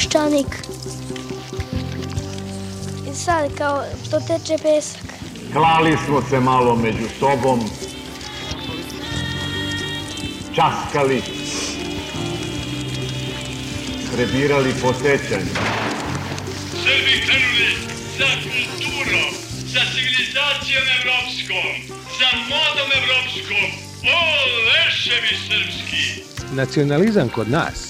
Peščanik. I sad kao što teče pesak. Klali smo se malo među sobom, časkali, prebirali po sećanju. Srbi krenuli za kulturom, za civilizacijom evropskom, za modom evropskom. O, leševi srpski! Nacionalizam kod nas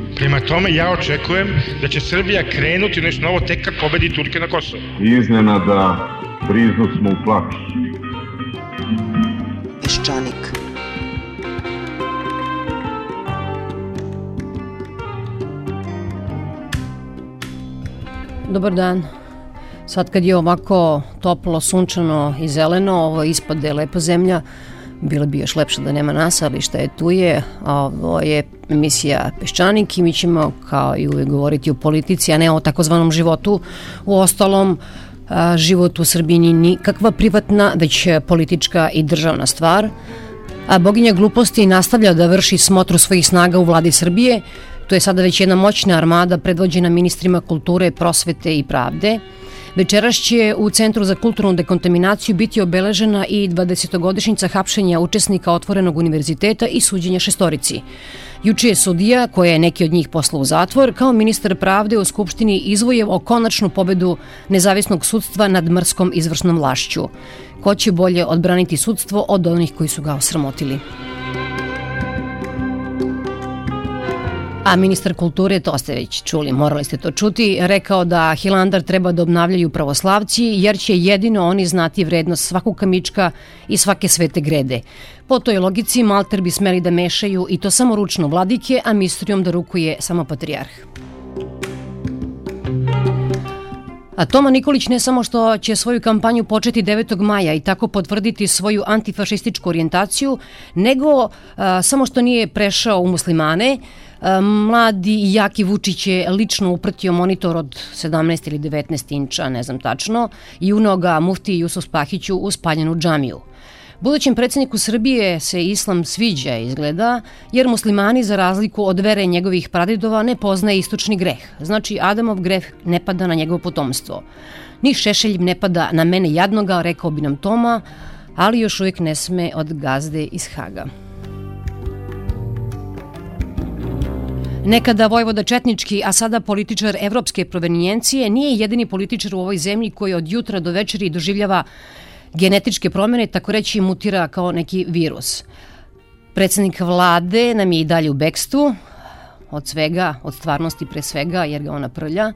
Prema tome, ja očekujem da će Srbija krenuti u nešto novo tek kad pobedi Turke na Kosovo. iznenada briznu smo u plaću. Peščanik. Dobar dan. Sad kad je ovako toplo, sunčano i zeleno, ovo ispod je lepa zemlja, bilo bi još lepše da nema nas, ali šta je tu je, ovo je emisija Peščanik i mi ćemo kao i uvek govoriti o politici, a ne o takozvanom životu. U ostalom, život u Srbiji nije nikakva privatna, već politička i državna stvar. A boginja gluposti nastavlja da vrši smotru svojih snaga u vladi Srbije. To je sada već jedna moćna armada predvođena ministrima kulture, prosvete i pravde. Večeras će u Centru za kulturnu dekontaminaciju biti obeležena i 20-godišnjica hapšenja učesnika Otvorenog univerziteta i suđenja šestorici. Juče je sudija, koja je neki od njih poslao u zatvor, kao ministar pravde u Skupštini izvojevao konačnu pobedu nezavisnog sudstva nad mrskom izvršnom vlašću. Ko će bolje odbraniti sudstvo od onih koji su ga osramotili? A ministar kulture, to ste već čuli, morali ste to čuti, rekao da Hilandar treba da obnavljaju pravoslavci jer će jedino oni znati vrednost svakog kamička i svake svete grede. Po toj logici Malter bi smeli da mešaju i to samo ručno vladike, a mistrijom da rukuje samo patrijarh. A Toma Nikolić ne samo što će svoju kampanju početi 9. maja i tako potvrditi svoju antifašističku orijentaciju, nego a, samo što nije prešao u muslimane, mladi i jaki Vučić je lično upratio monitor od 17 ili 19 inča, ne znam tačno, i unao ga mufti Jusuf Spahiću u spaljenu džamiju. Budućem predsjedniku Srbije se islam sviđa izgleda, jer muslimani za razliku od vere njegovih pradedova ne poznaje istočni greh. Znači Adamov greh ne pada na njegovo potomstvo. Ni šešelj ne pada na mene jadnoga, rekao bi nam Toma, ali još uvijek ne sme od gazde iz Haga. Nekada Vojvoda Četnički, a sada političar evropske provenijencije, nije jedini političar u ovoj zemlji koji od jutra do večeri doživljava genetičke promene, tako reći mutira kao neki virus. Predsednik vlade nam je i dalje u bekstvu, od svega, od stvarnosti pre svega, jer ga ona prlja.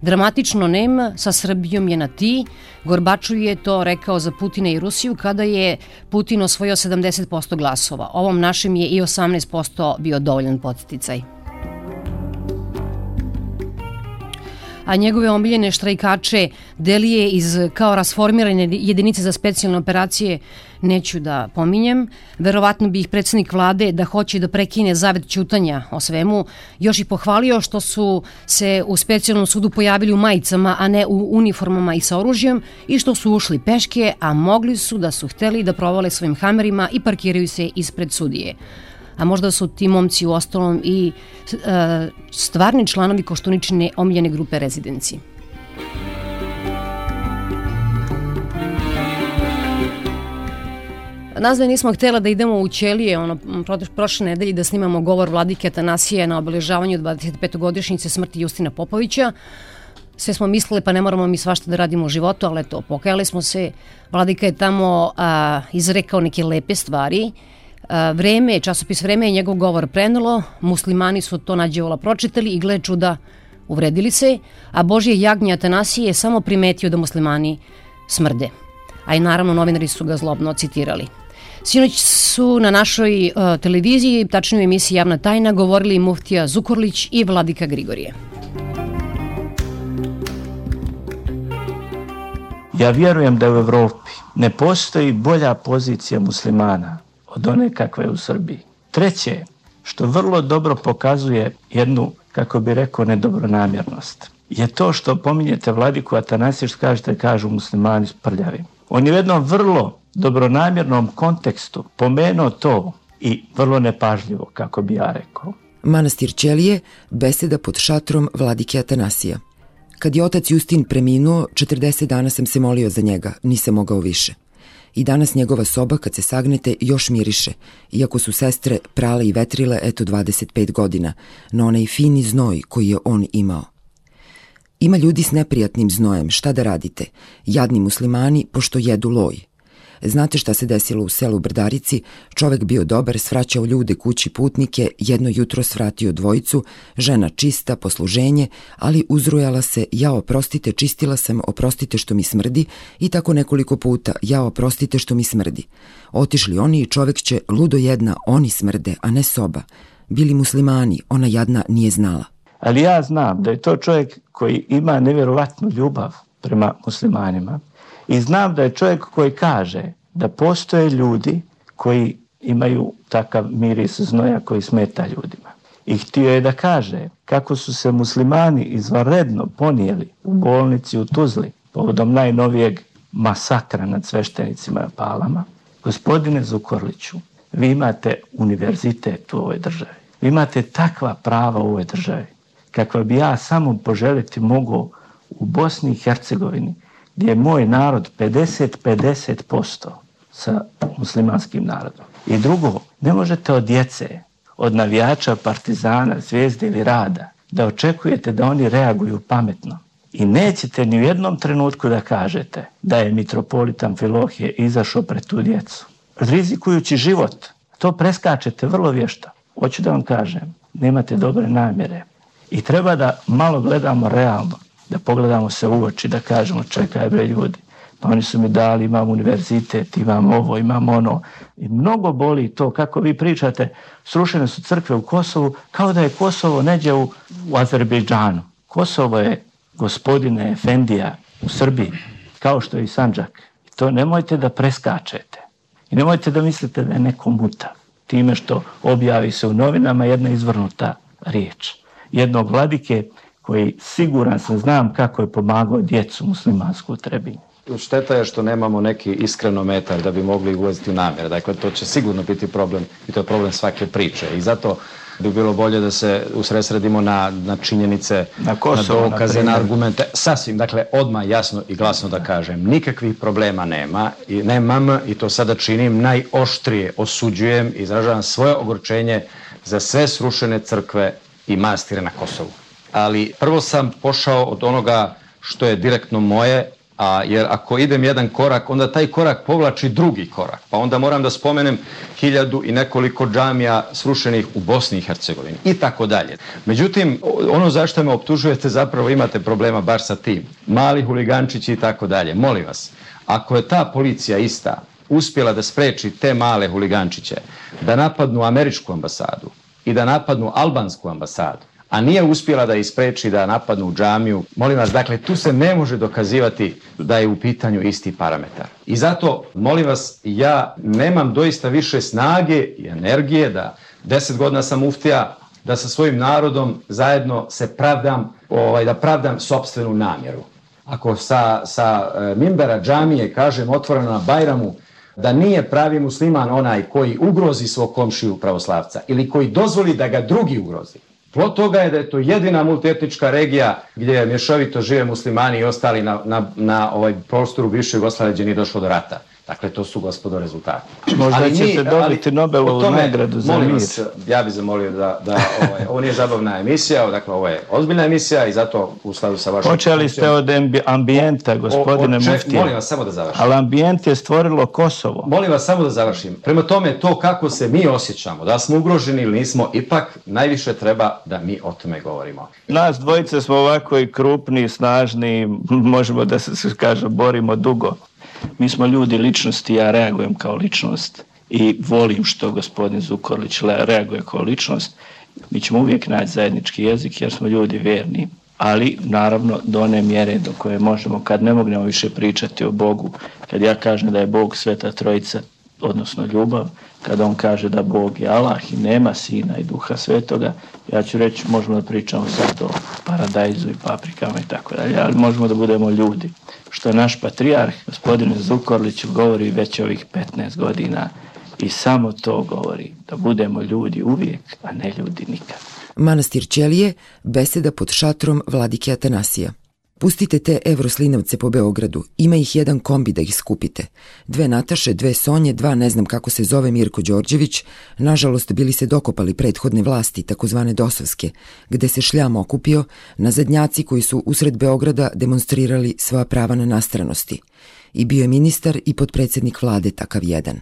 Dramatično nem sa Srbijom je na ti. Gorbačov je to rekao za Putina i Rusiju kada je Putin osvojio 70% glasova. Ovom našem je i 18% bio dovoljan podsticaj. A njegove omiljene štrajkače delije iz kao rasformirane jedinice za specijalne operacije neću da pominjem. Verovatno bi ih predsednik vlade da hoće da prekine zavet ćutanja o svemu, još i pohvalio što su se u specijalnom sudu pojavili u majicama, a ne u uniformama i sa oružjem i što su ušli peške, a mogli su da su hteli da provale svojim hamerima i parkiraju se ispred sudije. A možda su ti momci u ostalom i e, stvarni članovi Koštuničine omiljene grupe rezidenci. Nazve nismo htjela da idemo u Ćelije, ono, prošle nedelje da snimamo govor vladike Atanasije na obeležavanju 25. godišnjice smrti Justina Popovića. Sve smo mislili pa ne moramo mi svašta da radimo u životu, ali to, pokajali smo se. Vladika je tamo a, izrekao neke lepe stvari. A, vreme, časopis Vreme je njegov govor prenulo, muslimani su to nađevola pročitali i gle čuda, uvredili se, a Božje jagnje Atanasije je samo primetio da muslimani smrde. A i naravno novinari su ga zlobno citirali. Sinoć su na našoj uh, televiziji, tačnije u emisiji Javna tajna, govorili Muftija Zukorlić i Vladika Grigorije. Ja vjerujem da u Evropi ne postoji bolja pozicija muslimana od one kakve u Srbiji. Treće, što vrlo dobro pokazuje jednu, kako bi rekao, nedobronamjernost, je to što pominjete vladiku Atanasiju, što kažete, kažu muslimani prljavi. On je u jednom vrlo dobronamjernom kontekstu pomenuo to i vrlo nepažljivo, kako bi ja rekao. Manastir Ćelije, beseda pod šatrom vladike Atanasija. Kad je otac Justin preminuo, 40 dana sam se molio za njega, nisam mogao više. I danas njegova soba, kad se sagnete, još miriše, iako su sestre prale i vetrile eto 25 godina, na onaj fini znoj koji je on imao. Ima ljudi s neprijatnim znojem, šta da radite? Jadni muslimani, pošto jedu loj – Znate šta se desilo u selu Brdarici? Čovek bio dobar, svraćao ljude kući putnike, jedno jutro svratio dvojicu, žena čista, posluženje, ali uzrujala se, ja oprostite, čistila sam, oprostite što mi smrdi i tako nekoliko puta, ja oprostite što mi smrdi. Otišli oni i čovek će, ludo jedna, oni smrde, a ne soba. Bili muslimani, ona jadna nije znala. Ali ja znam da je to čovjek koji ima nevjerovatnu ljubav prema muslimanima I znam da je čovjek koji kaže da postoje ljudi koji imaju takav miris znoja koji smeta ljudima. I htio je da kaže kako su se muslimani izvanredno ponijeli u bolnici u Tuzli povodom najnovijeg masakra nad sveštenicima i palama. Gospodine Zukorliću, vi imate univerzitet u ovoj državi. Vi imate takva prava u ovoj državi kakva bi ja samo poželiti mogao u Bosni i Hercegovini gdje je moj narod 50-50% sa muslimanskim narodom. I drugo, ne možete od djece, od navijača, partizana, zvijezde ili rada, da očekujete da oni reaguju pametno. I nećete ni u jednom trenutku da kažete da je mitropolitan Filohije izašao pred tu djecu. Rizikujući život, to preskačete vrlo vješto. Hoću da vam kažem, nemate dobre namjere. I treba da malo gledamo realno da pogledamo se u oči, da kažemo čekaj bre ljudi, pa oni su mi dali, imam univerzitet, imam ovo, imam ono. I mnogo boli to, kako vi pričate, srušene su crkve u Kosovu, kao da je Kosovo neđe u, u Azerbejdžanu. Kosovo je gospodine Efendija u Srbiji, kao što je i Sanđak. I to nemojte da preskačete. I nemojte da mislite da je neko muta. Time što objavi se u novinama jedna izvrnuta riječ. Jednog vladike koji siguran sam znam kako je pomagao djecu muslimansku u Trebinju. Šteta je što nemamo neki iskrenometar da bi mogli ulaziti u namjer. Dakle, to će sigurno biti problem i to je problem svake priče. I zato bi bilo bolje da se usresredimo na, na činjenice, na, Kosovo, na dokaze, na, na argumente. Sasvim, dakle, odmah jasno i glasno da kažem, nikakvih problema nema i nemam i to sada činim najoštrije osuđujem i izražavam svoje ogorčenje za sve srušene crkve i mastire na Kosovu ali prvo sam pošao od onoga što je direktno moje, a jer ako idem jedan korak, onda taj korak povlači drugi korak. Pa onda moram da spomenem hiljadu i nekoliko džamija srušenih u Bosni i Hercegovini i tako dalje. Međutim, ono zašto me optužujete zapravo imate problema baš sa tim. Mali huligančići i tako dalje. Molim vas, ako je ta policija ista uspjela da spreči te male huligančiće da napadnu američku ambasadu i da napadnu albansku ambasadu, a nije uspjela da ispreči da napadnu džamiju. Molim vas, dakle, tu se ne može dokazivati da je u pitanju isti parametar. I zato, molim vas, ja nemam doista više snage i energije da deset godina sam uftija, da sa svojim narodom zajedno se pravdam, ovaj, da pravdam sobstvenu namjeru. Ako sa, sa e, mimbera džamije kažem otvoreno na Bajramu, da nije pravi musliman onaj koji ugrozi svog komšiju pravoslavca ili koji dozvoli da ga drugi ugrozi. Plot toga je da je to jedina multietnička regija gdje mješovito žive muslimani i ostali na, na, na ovaj prostoru bivše Jugoslavije gdje nije došlo do rata. Dakle, to su gospodo rezultati. Možda ali ćete mi, dobiti Nobelovu tome, nagradu za mir. Vas, ja bih zamolio da, da ovaj, ovo nije zabavna emisija, dakle, ovo je ozbiljna emisija i zato u skladu sa vašom... Počeli ste od ambijenta, gospodine Muftije. Molim vas samo da završim. Ali ambijent je stvorilo Kosovo. Molim vas samo da završim. Prema tome, to kako se mi osjećamo, da smo ugroženi ili nismo, ipak najviše treba da mi o tome govorimo. Nas dvojice smo ovako i krupni, snažni, možemo da se kaže borimo dugo. Mi smo ljudi ličnosti, ja reagujem kao ličnost i volim što gospodin Zukorlić reaguje kao ličnost. Mi ćemo uvijek naći zajednički jezik jer smo ljudi verni, ali naravno do one mjere do koje možemo, kad ne mognemo više pričati o Bogu, kad ja kažem da je Bog sveta trojica, odnosno ljubav, kada on kaže da Bog je Allah i nema sina i duha svetoga, ja ću reći možemo da pričamo sad o paradajzu i paprikama i tako dalje, ali možemo da budemo ljudi. Što naš patrijarh, gospodin Zukorlić, govori već ovih 15 godina i samo to govori, da budemo ljudi uvijek, a ne ljudi nikad. Manastir Ćelije, beseda pod šatrom vladike Atanasija. Pustite te evroslinavce po Beogradu, ima ih jedan kombi da ih skupite. Dve Nataše, dve Sonje, dva ne znam kako se zove Mirko Đorđević, nažalost bili se dokopali prethodne vlasti, takozvane dosovske, gde se šljam okupio na zadnjaci koji su usred Beograda demonstrirali svoja prava na nastranosti. I bio je ministar i podpredsednik vlade takav jedan.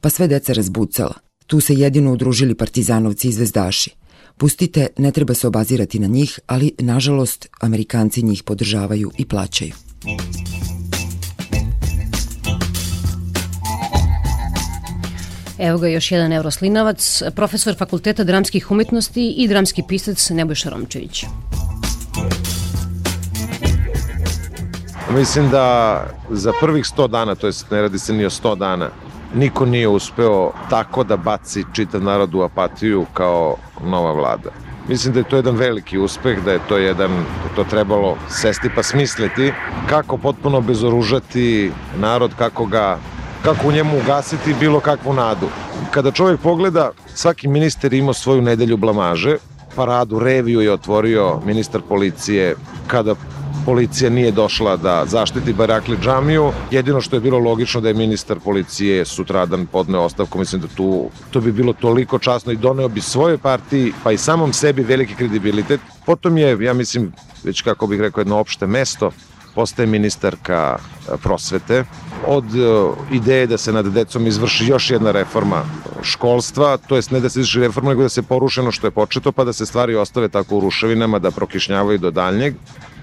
Pa sve deca razbucala. Tu se jedino udružili partizanovci i zvezdaši. Pustite, ne treba se obazirati na njih, ali nažalost Amerikanci njih podržavaju i plaćaju. Evo ga još jedan euroslinavac, profesor Fakulteta dramskih umetnosti i dramski pisac Nebojša Romčević. Mislim da za prvih 100 dana, to jest ne radi se ni o 100 dana, niko nije uspeo tako da baci čitav narod u apatiju kao nova vlada. Mislim da je to jedan veliki uspeh, da je to jedan, da to trebalo sesti pa smisliti kako potpuno bezoružati narod, kako ga kako u njemu ugasiti bilo kakvu nadu. Kada čovjek pogleda, svaki minister imao svoju nedelju blamaže, paradu reviju je otvorio ministar policije kada policija nije došla da zaštiti Barakli džamiju. Jedino što je bilo logično da je ministar policije sutradan podneo ostavku, mislim da tu to bi bilo toliko časno i doneo bi svoje partiji, pa i samom sebi veliki kredibilitet. Potom je, ja mislim, već kako bih rekao, jedno opšte mesto, postaje ministarka e, prosvete. Od e, ideje da se nad decom izvrši još jedna reforma školstva, to jest ne da se izvrši reforma, nego da se porušeno što je početo, pa da se stvari ostave tako u ruševinama, da prokišnjavaju do daljnjeg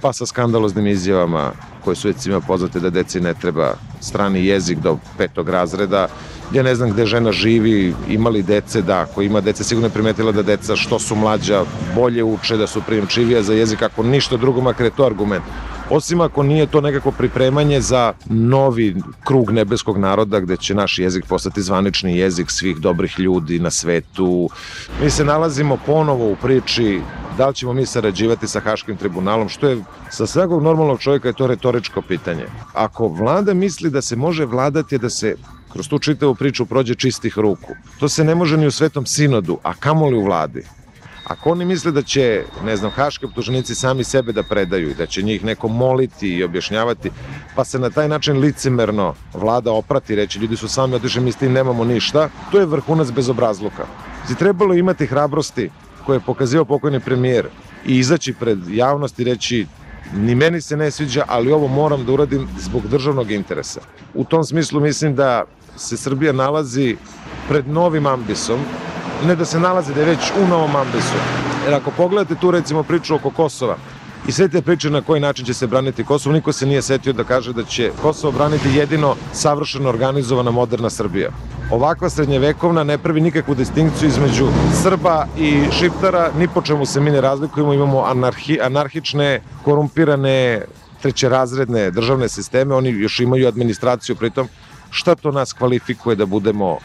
pa sa skandaloznim izjavama koje su svima poznate da deci ne treba strani jezik do petog razreda. Ja ne znam gde žena živi, imali dece, da, ako ima dece, sigurno je primetila da deca što su mlađa bolje uče, da su prijemčivija za jezik, ako ništa drugo, makar je to argument. Osim ako nije to nekako pripremanje za novi krug nebeskog naroda gde će naš jezik postati zvanični jezik svih dobrih ljudi na svetu. Mi se nalazimo ponovo u priči da li ćemo mi sarađivati sa Haškim tribunalom, što je sa svakog normalnog čovjeka je to retoričko pitanje. Ako vlada misli da se može vladati, da se kroz tu čitavu priču prođe čistih ruku, to se ne može ni u svetom sinodu, a kamoli u vladi. Ako oni misle da će, ne znam, haški optuženici sami sebe da predaju i da će njih neko moliti i objašnjavati, pa se na taj način licemerno vlada oprati, reći ljudi su sami otišli, mi s tim nemamo ništa, to je vrhunac bezobrazluka. Zi trebalo imati hrabrosti koje je pokazio pokojni premijer i izaći pred javnost i reći ni meni se ne sviđa, ali ovo moram da uradim zbog državnog interesa. U tom smislu mislim da se Srbija nalazi pred novim ambisom, ne da se nalazi da je već u novom ambisu. Jer ako pogledate tu recimo priču oko Kosova, i sve te priče na koji način će se braniti Kosovo, niko se nije setio da kaže da će Kosovo braniti jedino savršeno organizovana moderna Srbija. Ovakva srednjevekovna ne pravi nikakvu distinkciju između Srba i Šiptara, ni po čemu se mi ne razlikujemo, imamo anarhi, anarhične, korumpirane, trećerazredne državne sisteme, oni još imaju administraciju pritom. Šta to nas kvalifikuje da budemo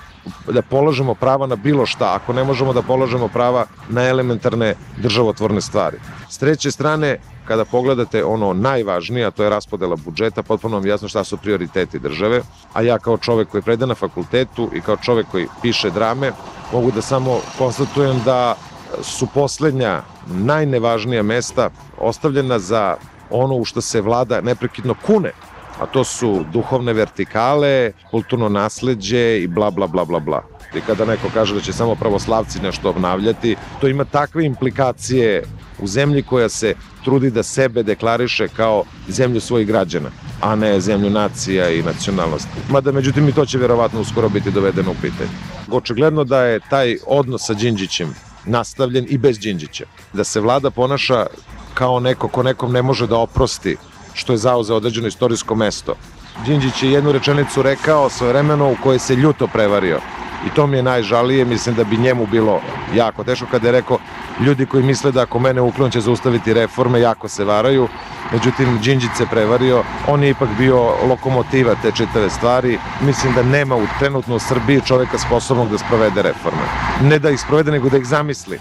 da polažemo prava na bilo šta, ako ne možemo da polažemo prava na elementarne državotvorne stvari. S treće strane, kada pogledate ono najvažnije, a to je raspodela budžeta, potpuno vam jasno šta su prioriteti države, a ja kao čovek koji preda na fakultetu i kao čovek koji piše drame, mogu da samo konstatujem da su poslednja najnevažnija mesta ostavljena za ono u što se vlada neprekidno kune, a to su duhovne vertikale, kulturno nasledđe i bla bla bla bla bla. I kada neko kaže da će samo pravoslavci nešto obnavljati, to ima takve implikacije u zemlji koja se trudi da sebe deklariše kao zemlju svojih građana, a ne zemlju nacija i nacionalnosti. Mada, međutim, i to će verovatno uskoro biti dovedeno u pitanje. Očigledno da je taj odnos sa Đinđićem nastavljen i bez Đinđića. Da se vlada ponaša kao neko ko nekom ne može da oprosti što je zauzeo određeno istorijsko mesto. Đinđić je jednu rečenicu rekao svoje vremeno u kojoj se ljuto prevario. I to mi je najžalije, mislim da bi njemu bilo jako teško kada je rekao ljudi koji misle da ako mene uklon će zaustaviti reforme, jako se varaju. Međutim, Đinđić se prevario, on je ipak bio lokomotiva te čitave stvari. Mislim da nema u trenutno u Srbiji čoveka sposobnog da sprovede reforme. Ne da ih sprovede, nego da ih zamisli.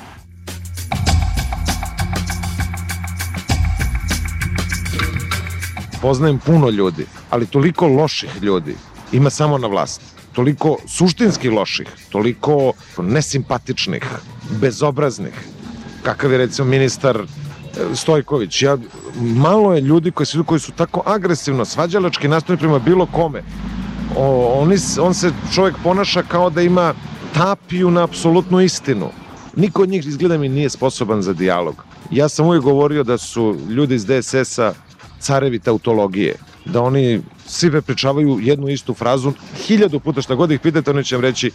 Poznajem puno ljudi, ali toliko loših ljudi ima samo na vlasti. Toliko suštinski loših, toliko nesimpatičnih, bezobraznih, kakav je recimo ministar e, Stojković. Ja, malo je ljudi koji su, koji su tako agresivno, svađalački nastavni prema bilo kome. O, oni, on se čovjek ponaša kao da ima tapiju na apsolutnu istinu. Niko od njih izgleda mi nije sposoban za dijalog. Ja sam uvijek govorio da su ljudi iz DSS-a carevi tautologije, da oni svi prepričavaju jednu istu frazu, hiljadu puta šta god ih pitate, oni će vam reći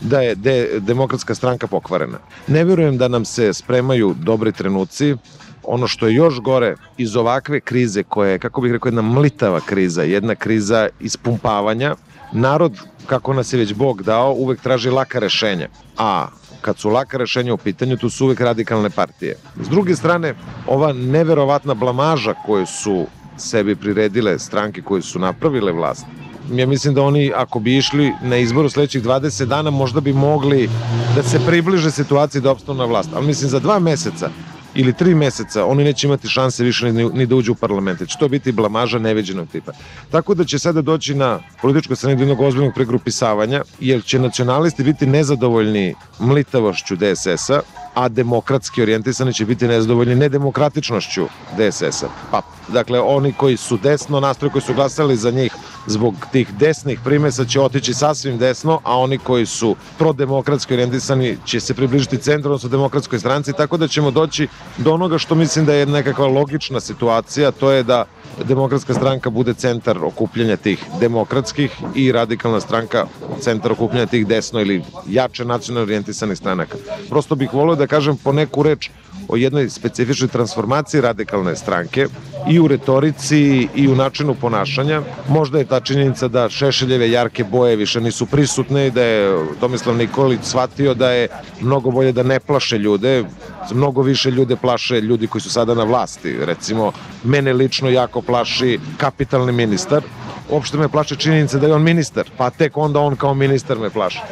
da je de, demokratska stranka pokvarena. Ne verujem da nam se spremaju dobri trenuci, ono što je još gore iz ovakve krize koja je, kako bih rekao, jedna mlitava kriza, jedna kriza ispumpavanja, narod, kako nas je već Bog dao, uvek traži laka rešenja. A kad su laka rešenja u pitanju, tu su uvek radikalne partije. S druge strane, ova neverovatna blamaža koju su sebi priredile stranke koje su napravile vlast, ja mislim da oni ako bi išli na izboru sledećih 20 dana možda bi mogli da se približe situaciji da opstanu na vlast. Ali mislim za dva meseca ili tri meseca oni neće imati šanse više ni, ni da uđu u parlament. Će to biti blamaža neveđenog tipa. Tako da će sada doći na političko strane do jednog ozbiljnog pregrupisavanja, jer će nacionalisti biti nezadovoljni mlitavošću DSS-a, a demokratski orijentisani će biti nezadovoljni nedemokratičnošću DSS-a. Pa, dakle, oni koji su desno nastroji, koji su glasali za njih zbog tih desnih primesa će otići sasvim desno, a oni koji su prodemokratski orijentisani će se približiti centru, odnosno demokratskoj stranci, tako da ćemo doći do onoga što mislim da je nekakva logična situacija, to je da demokratska stranka bude centar okupljanja tih demokratskih i radikalna stranka centar okupljanja tih desno ili jače nacionalno orijentisanih stranaka. Prosto bih volio da kažem po neku reč o jednoj specifičnoj transformaciji radikalne stranke i u retorici i u načinu ponašanja. Možda je ta činjenica da Šešeljeve jarke boje više nisu prisutne i da je Tomislav Nikolić shvatio da je mnogo bolje da ne plaše ljude, mnogo više ljude plaše ljudi koji su sada na vlasti. Recimo, mene lično jako plaši kapitalni ministar, uopšte me plaše činjenica da je on ministar, pa tek onda on kao ministar me plaše.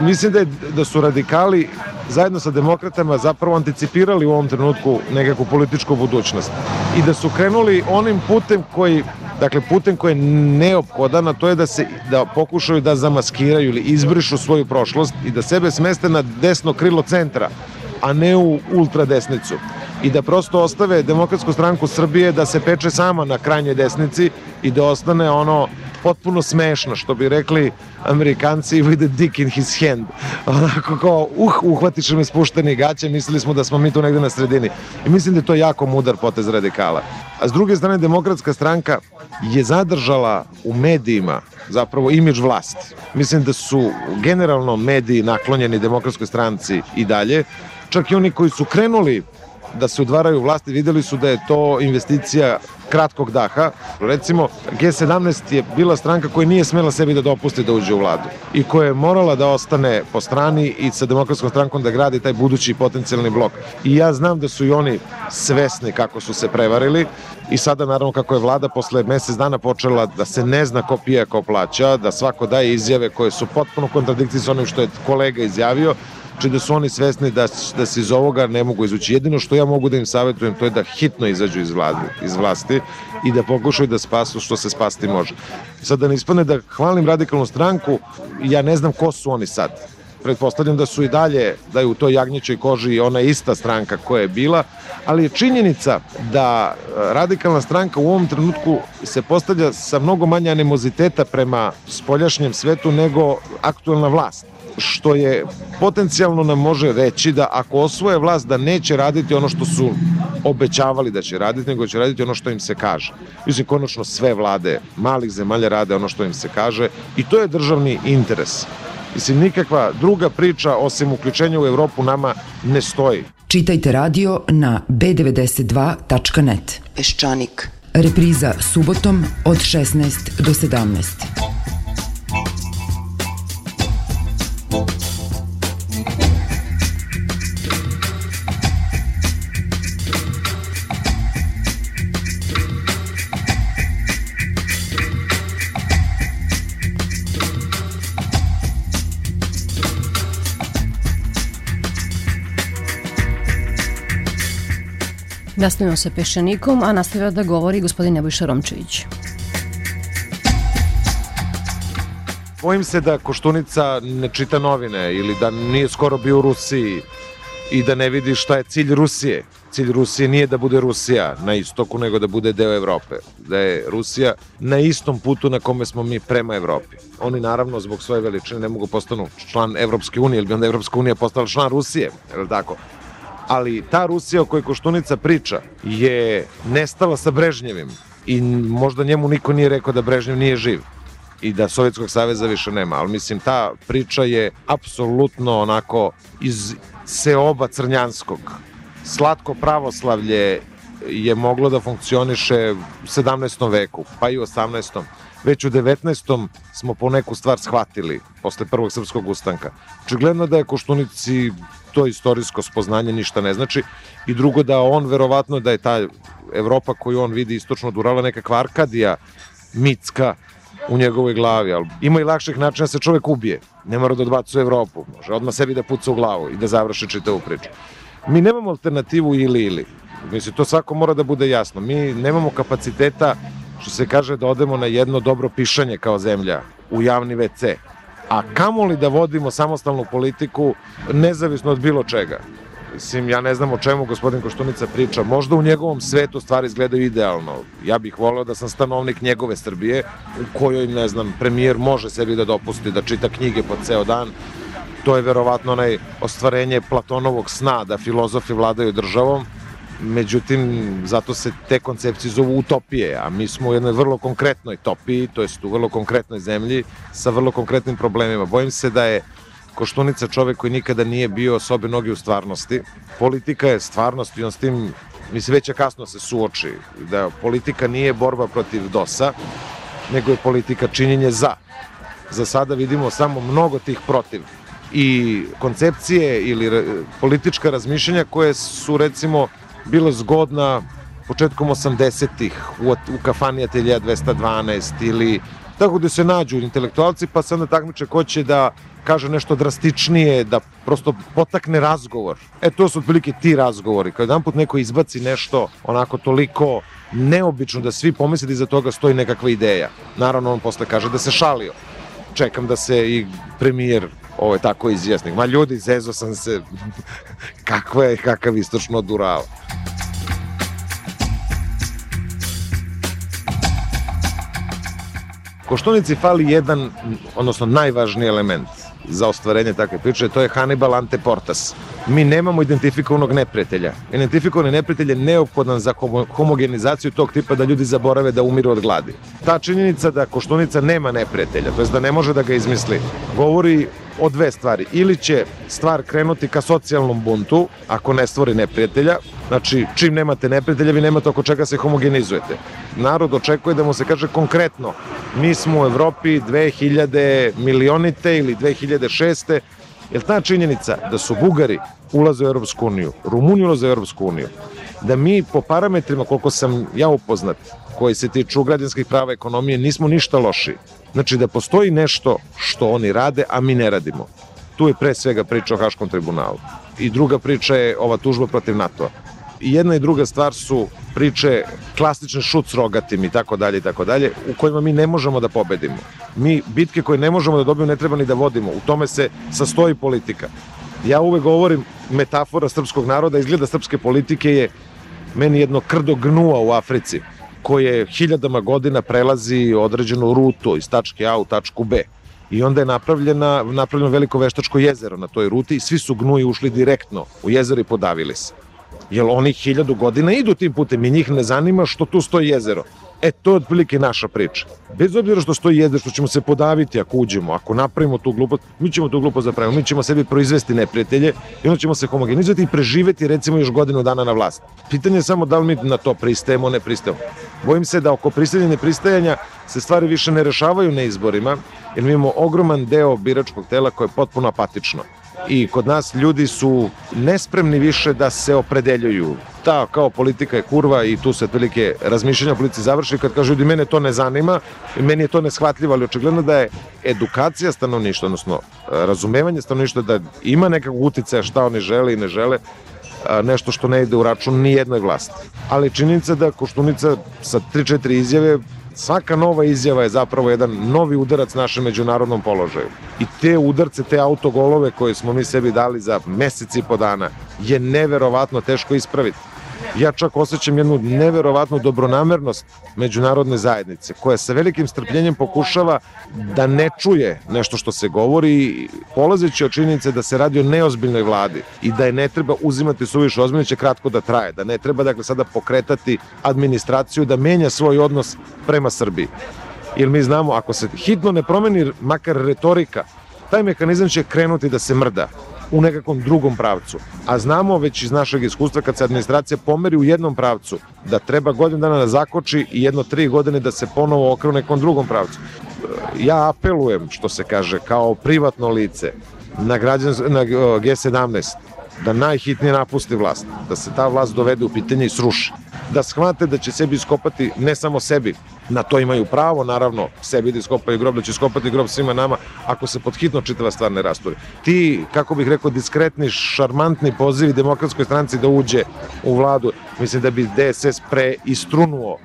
Mislim da, je, da su radikali zajedno sa demokratama zapravo anticipirali u ovom trenutku nekakvu političku budućnost i da su krenuli onim putem koji Dakle, putem koji je neophodan, a to je da se da pokušaju da zamaskiraju ili izbrišu svoju prošlost i da sebe smeste na desno krilo centra, a ne u ultradesnicu i da prosto ostave Demokratsku stranku Srbije da se peče sama na krajnjoj desnici i da ostane ono potpuno smešno, što bi rekli Amerikanci with a dick in his hand. Onako kao, uh, uhvatiš me spušteni gaće, mislili smo da smo mi tu negde na sredini. I mislim da je to jako mudar potez radikala. A s druge strane, demokratska stranka je zadržala u medijima zapravo imidž vlasti. Mislim da su generalno mediji naklonjeni demokratskoj stranci i dalje, čak i oni koji su krenuli da se udvaraju vlasti, videli su da je to investicija kratkog daha. Recimo, G17 je bila stranka koja nije smela sebi da dopusti da uđe u vladu i koja je morala da ostane po strani i sa demokratskom strankom da gradi taj budući potencijalni blok. I ja znam da su i oni svesni kako su se prevarili i sada naravno kako je vlada posle mesec dana počela da se ne zna ko pije, ko plaća, da svako daje izjave koje su potpuno kontradikcije sa onim što je kolega izjavio, Znači da su oni svesni da, da se iz ovoga ne mogu izući. Jedino što ja mogu da im savjetujem to je da hitno izađu iz, vlade, iz vlasti i da pokušaju da spasu što se spasti može. Sad da ne ispane da hvalim radikalnu stranku, ja ne znam ko su oni sad. Pretpostavljam da su i dalje, da je u toj jagnjećoj koži ona ista stranka koja je bila, ali je činjenica da e, radikalna stranka u ovom trenutku se postavlja sa mnogo manje animoziteta prema spoljašnjem svetu nego aktuelna vlast što je potencijalno nam može reći da ako osvoje vlast da neće raditi ono što su obećavali da će raditi, nego će raditi ono što im se kaže. Mislim, konačno sve vlade malih zemalja rade ono što im se kaže i to je državni interes. Mislim, nikakva druga priča osim uključenja u Evropu nama ne stoji. Čitajte radio na b92.net. Peščanik. Repriza subotom od 16 do 17. Nastavimo sa Peščanikom, a nastavlja da govori gospodin Nebojša Romčević. Bojim se da Koštunica ne čita novine ili da nije skoro bio u Rusiji i da ne vidi šta je cilj Rusije. Cilj Rusije nije da bude Rusija na istoku, nego da bude deo Evrope. Da je Rusija na istom putu na kome smo mi prema Evropi. Oni naravno zbog svoje veličine ne mogu postanu član Evropske unije, ili bi onda Evropska unija postala član Rusije, je li tako? Ali ta Rusija o kojoj Koštunica priča je nestala sa Brežnjevim i možda njemu niko nije rekao da Brežnjev nije živ i da Sovjetskog saveza više nema, ali mislim ta priča je apsolutno onako iz seoba crnjanskog. Slatko pravoslavlje je moglo da funkcioniše u 17. veku, pa i u 18. Već u 19. smo po neku stvar shvatili posle prvog srpskog ustanka. Očigledno da je Koštunici to istorijsko spoznanje ništa ne znači i drugo da on verovatno da je ta Evropa koju on vidi istočno od Urala nekakva Arkadija mitska u njegovoj glavi, ali ima i lakših načina da se čovek ubije. Ne mora da odbacuje Evropu, može odmah sebi da puca u glavu i da završi čitavu priču. Mi nemamo alternativu ili ili. Mislim, to svako mora da bude jasno. Mi nemamo kapaciteta, što se kaže, da odemo na jedno dobro pišanje kao zemlja u javni WC a kamoli da vodimo samostalnu politiku nezavisno od bilo čega. Mislim, ja ne znam o čemu gospodin Koštunica priča. Možda u njegovom svetu stvari izgledaju idealno. Ja bih voleo da sam stanovnik njegove Srbije, u kojoj, ne znam, premijer može sebi da dopusti da čita knjige po ceo dan. To je verovatno onaj ostvarenje Platonovog sna da filozofi vladaju državom međutim, zato se te koncepcije zovu utopije, a mi smo u jednoj vrlo konkretnoj topiji, to jest u vrlo konkretnoj zemlji, sa vrlo konkretnim problemima. Bojim se da je Koštunica čovek koji nikada nije bio sobe noge u stvarnosti. Politika je stvarnost i on s tim, mislim, već je kasno se suoči, da politika nije borba protiv DOS-a, nego je politika činjenje za. Za sada vidimo samo mnogo tih protiv i koncepcije ili politička razmišljanja koje su recimo bila zgodna početkom 80-ih u, u kafani Atelija 212 ili tako da se nađu intelektualci pa se onda takmiče ko će da kaže nešto drastičnije, da prosto potakne razgovor. E, to su otprilike ti razgovori. Kad jedan put neko izbaci nešto onako toliko neobično da svi pomisli da iza toga stoji nekakva ideja. Naravno, on posle kaže da se šalio. Čekam da se i premijer ovo je tako izjasnik. Ma ljudi, zezo sam se, kakva je, kakav istočno durao. Koštunici fali jedan, odnosno najvažniji element za ostvarenje takve priče, to je Hannibal ante portas. Mi nemamo identifikovanog neprijatelja. Identifikovani neprijatelj je neophodan za homogenizaciju tog tipa da ljudi zaborave da umiru od gladi. Ta činjenica da Koštunica nema neprijatelja, to je da ne može da ga izmisli, govori o dve stvari. Ili će stvar krenuti ka socijalnom buntu, ako ne stvori neprijatelja, Znači, čim nemate neprijatelja, vi nemate oko čega se homogenizujete. Narod očekuje da mu se kaže konkretno, mi smo u Evropi 2000 milionite ili 2006. Jer ta činjenica da su Bugari ulaze u Europsku uniju, Rumuniju ulaze u Europsku uniju, da mi po parametrima, koliko sam ja upoznat, koji se tiču građanskih prava ekonomije, nismo ništa loši. Znači da postoji nešto što oni rade, a mi ne radimo. Tu je pre svega priča o Haškom tribunalu. I druga priča je ova tužba protiv NATO-a. I jedna i druga stvar su priče klasične šut s rogatim i tako dalje i tako dalje, u kojima mi ne možemo da pobedimo. Mi bitke koje ne možemo da dobijemo ne treba ni da vodimo. U tome se sastoji politika. Ja uvek govorim metafora srpskog naroda, izgleda srpske politike je meni jedno krdo gnua u Africi, koje hiljadama godina prelazi određenu rutu iz tačke A u tačku B. I onda je napravljena, napravljeno veliko veštačko jezero na toj ruti i svi su gnuji ušli direktno u jezero i podavili se. Jer oni hiljadu godina idu tim putem i njih ne zanima što tu stoji jezero. E, to je otprilike naša priča. Bez obzira što stoji jezero, što ćemo se podaviti ako uđemo, ako napravimo tu glupost, mi ćemo tu glupost zapraviti, mi ćemo sebi proizvesti neprijatelje i onda ćemo se homogenizovati i preživeti recimo još godinu dana na vlast. Pitanje je samo da li mi na to pristajemo, ne pristajemo. Bojim se da oko pristajanja i nepristajanja se stvari više ne rešavaju na izborima, jer mi imamo ogroman deo biračkog tela koje je potpuno apatično i kod nas ljudi su nespremni više da se opredeljuju. Ta kao politika je kurva i tu se otprilike razmišljanja o politici završi kad kažu ljudi mene to ne zanima meni je to neshvatljivo, ali očigledno da je edukacija stanovništva, odnosno razumevanje stanovništva da ima nekakvog uticaja šta oni žele i ne žele, nešto što ne ide u račun ni jednoj vlasti. Ali činjenica da Koštunica sa 3-4 izjave svaka nova izjava je zapravo jedan novi udarac našem međunarodnom položaju. I te udarce, te autogolove koje smo mi sebi dali za mesec i po dana je neverovatno teško ispraviti. Ja čak osjećam jednu neverovatnu dobronamernost međunarodne zajednice, koja sa velikim strpljenjem pokušava da ne čuje nešto što se govori, polazeći od činjenice da se radi o neozbiljnoj vladi i da je ne treba uzimati suviše ozbiljno, će kratko da traje, da ne treba dakle sada pokretati administraciju da menja svoj odnos prema Srbiji. Jer mi znamo, ako se hitno ne promeni makar retorika, taj mehanizam će krenuti da se mrda u nekakvom drugom pravcu. A znamo već iz našeg iskustva kad se administracija pomeri u jednom pravcu, da treba godinu dana da zakoči i jedno tri godine da se ponovo okrenu u nekom drugom pravcu. Ja apelujem, što se kaže, kao privatno lice na, građan, na G17, da najhitnije napusti vlast, da se ta vlast dovede u pitanje i sruši. Da shvate da će sebi iskopati, ne samo sebi, na to imaju pravo, naravno, sebi da iskopaju grob, da će iskopati grob svima nama, ako se podhitno čitava stvar ne rasturi. Ti, kako bih rekao, diskretni, šarmantni pozivi demokratskoj stranci da uđe u vladu, mislim da bi DSS pre istrunuo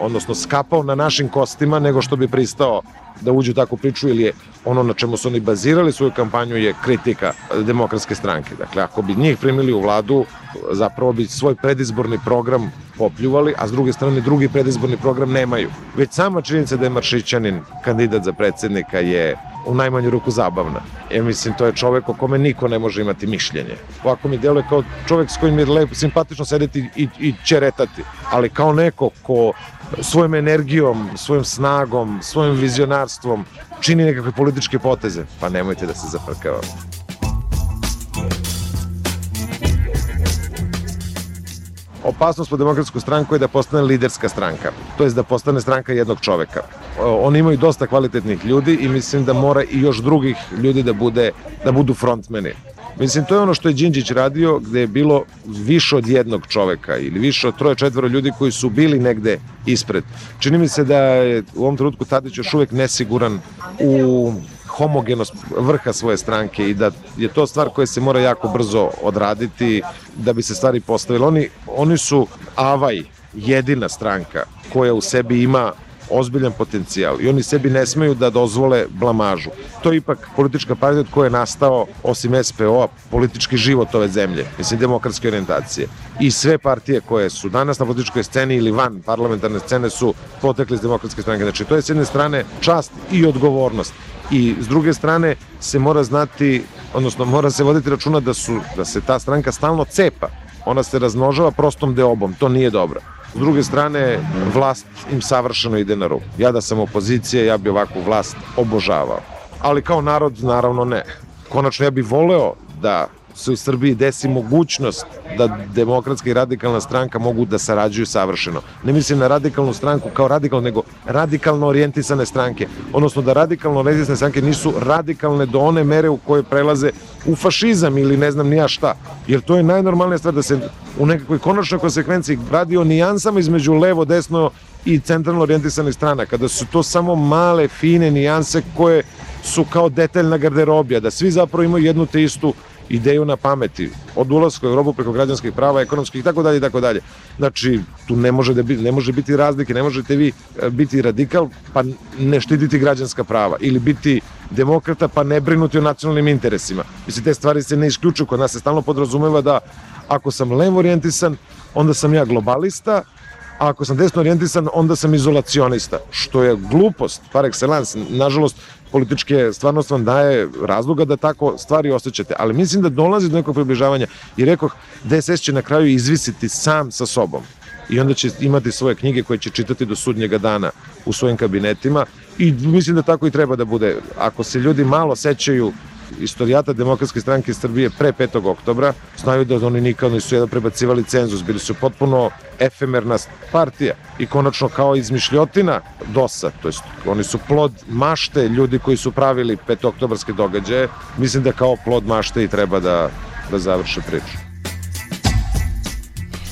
odnosno skapao na našim kostima nego što bi pristao da uđu u takvu priču ili je ono na čemu su oni bazirali svoju kampanju je kritika demokratske stranke. Dakle, ako bi njih primili u vladu, zapravo bi svoj predizborni program popljuvali, a s druge strane drugi predizborni program nemaju. Već sama činjenica da je Maršićanin kandidat za predsednika je u najmanju ruku zabavna. Ja mislim, to je čovek o kome niko ne može imati mišljenje. Ovako mi deluje kao čovek s kojim je lepo, simpatično sedeti i, i čeretati, ali kao neko ko svojom energijom, svojom snagom, svojim vizionarstvom čini nekakve političke poteze. Pa nemojte da se zaprkavamo. Opasnost po demokratsku stranku je da postane liderska stranka, to je da postane stranka jednog čoveka. Oni imaju dosta kvalitetnih ljudi i mislim da mora i još drugih ljudi da, bude, da budu frontmeni. Mislim, to je ono što je Đinđić radio, gde je bilo više od jednog čoveka ili više od troje, četvora ljudi koji su bili negde ispred. Čini mi se da je u ovom trenutku Tadić još uvek nesiguran u homogenost vrha svoje stranke i da je to stvar koja se mora jako brzo odraditi da bi se stvari postavile. Oni, oni su Avaj, jedina stranka koja u sebi ima ozbiljan potencijal i oni sebi ne smeju da dozvole blamažu. To je ipak politička partija od koje je nastao, osim SPO-a, politički život ove zemlje, mislim demokratske orijentacije. I sve partije koje su danas na političkoj sceni ili van parlamentarne scene su potekli iz demokratske stranke. Znači, to je s jedne strane čast i odgovornost i s druge strane se mora znati, odnosno mora se voditi računa da, su, da se ta stranka stalno cepa. Ona se razmnožava prostom deobom, to nije dobro. S druge strane, vlast im savršeno ide na ruku. Ja da sam opozicija, ja bi ovakvu vlast obožavao. Ali kao narod, naravno ne. Konačno, ja bih voleo da se u Srbiji desi mogućnost da demokratska i radikalna stranka mogu da sarađuju savršeno. Ne mislim na radikalnu stranku kao radikalnu, nego radikalno orijentisane stranke. Odnosno da radikalno orijentisane stranke nisu radikalne do one mere u koje prelaze u fašizam ili ne znam nija šta. Jer to je najnormalnija stvar da se u nekakvoj konačnoj konsekvenciji radi o nijansama između levo, desno i centralno orijentisanih strana, kada su to samo male, fine nijanse koje su kao detaljna garderobija, da svi zapravo imaju jednu te istu ideju na pameti, od ulaska u Europu preko građanskih prava, ekonomskih i tako dalje i tako dalje. Znači, tu ne može, da biti, ne može biti razlike, ne možete vi e, biti radikal pa ne štititi građanska prava ili biti demokrata pa ne brinuti o nacionalnim interesima. Mislim, te stvari se ne isključuju, kod nas se stalno podrazumeva da ako sam levo orijentisan, onda sam ja globalista, a ako sam desno orijentisan, onda sam izolacionista, što je glupost, par excellence. Nažalost, političke stvarnost vam daje razloga da tako stvari osjećate, ali mislim da dolazi do nekog približavanja i rekoh, DSS će na kraju izvisiti sam sa sobom i onda će imati svoje knjige koje će čitati do sudnjega dana u svojim kabinetima i mislim da tako i treba da bude. Ako se ljudi malo sećaju istorijata Demokratske stranke Srbije pre 5. oktobra, znaju da oni nikad nisu jedan prebacivali cenzus, bili su potpuno efemerna partija i konačno kao izmišljotina DOS-a, to jest oni su plod mašte ljudi koji su pravili 5. oktobarske događaje, mislim da kao plod mašte i treba da, da završe priču.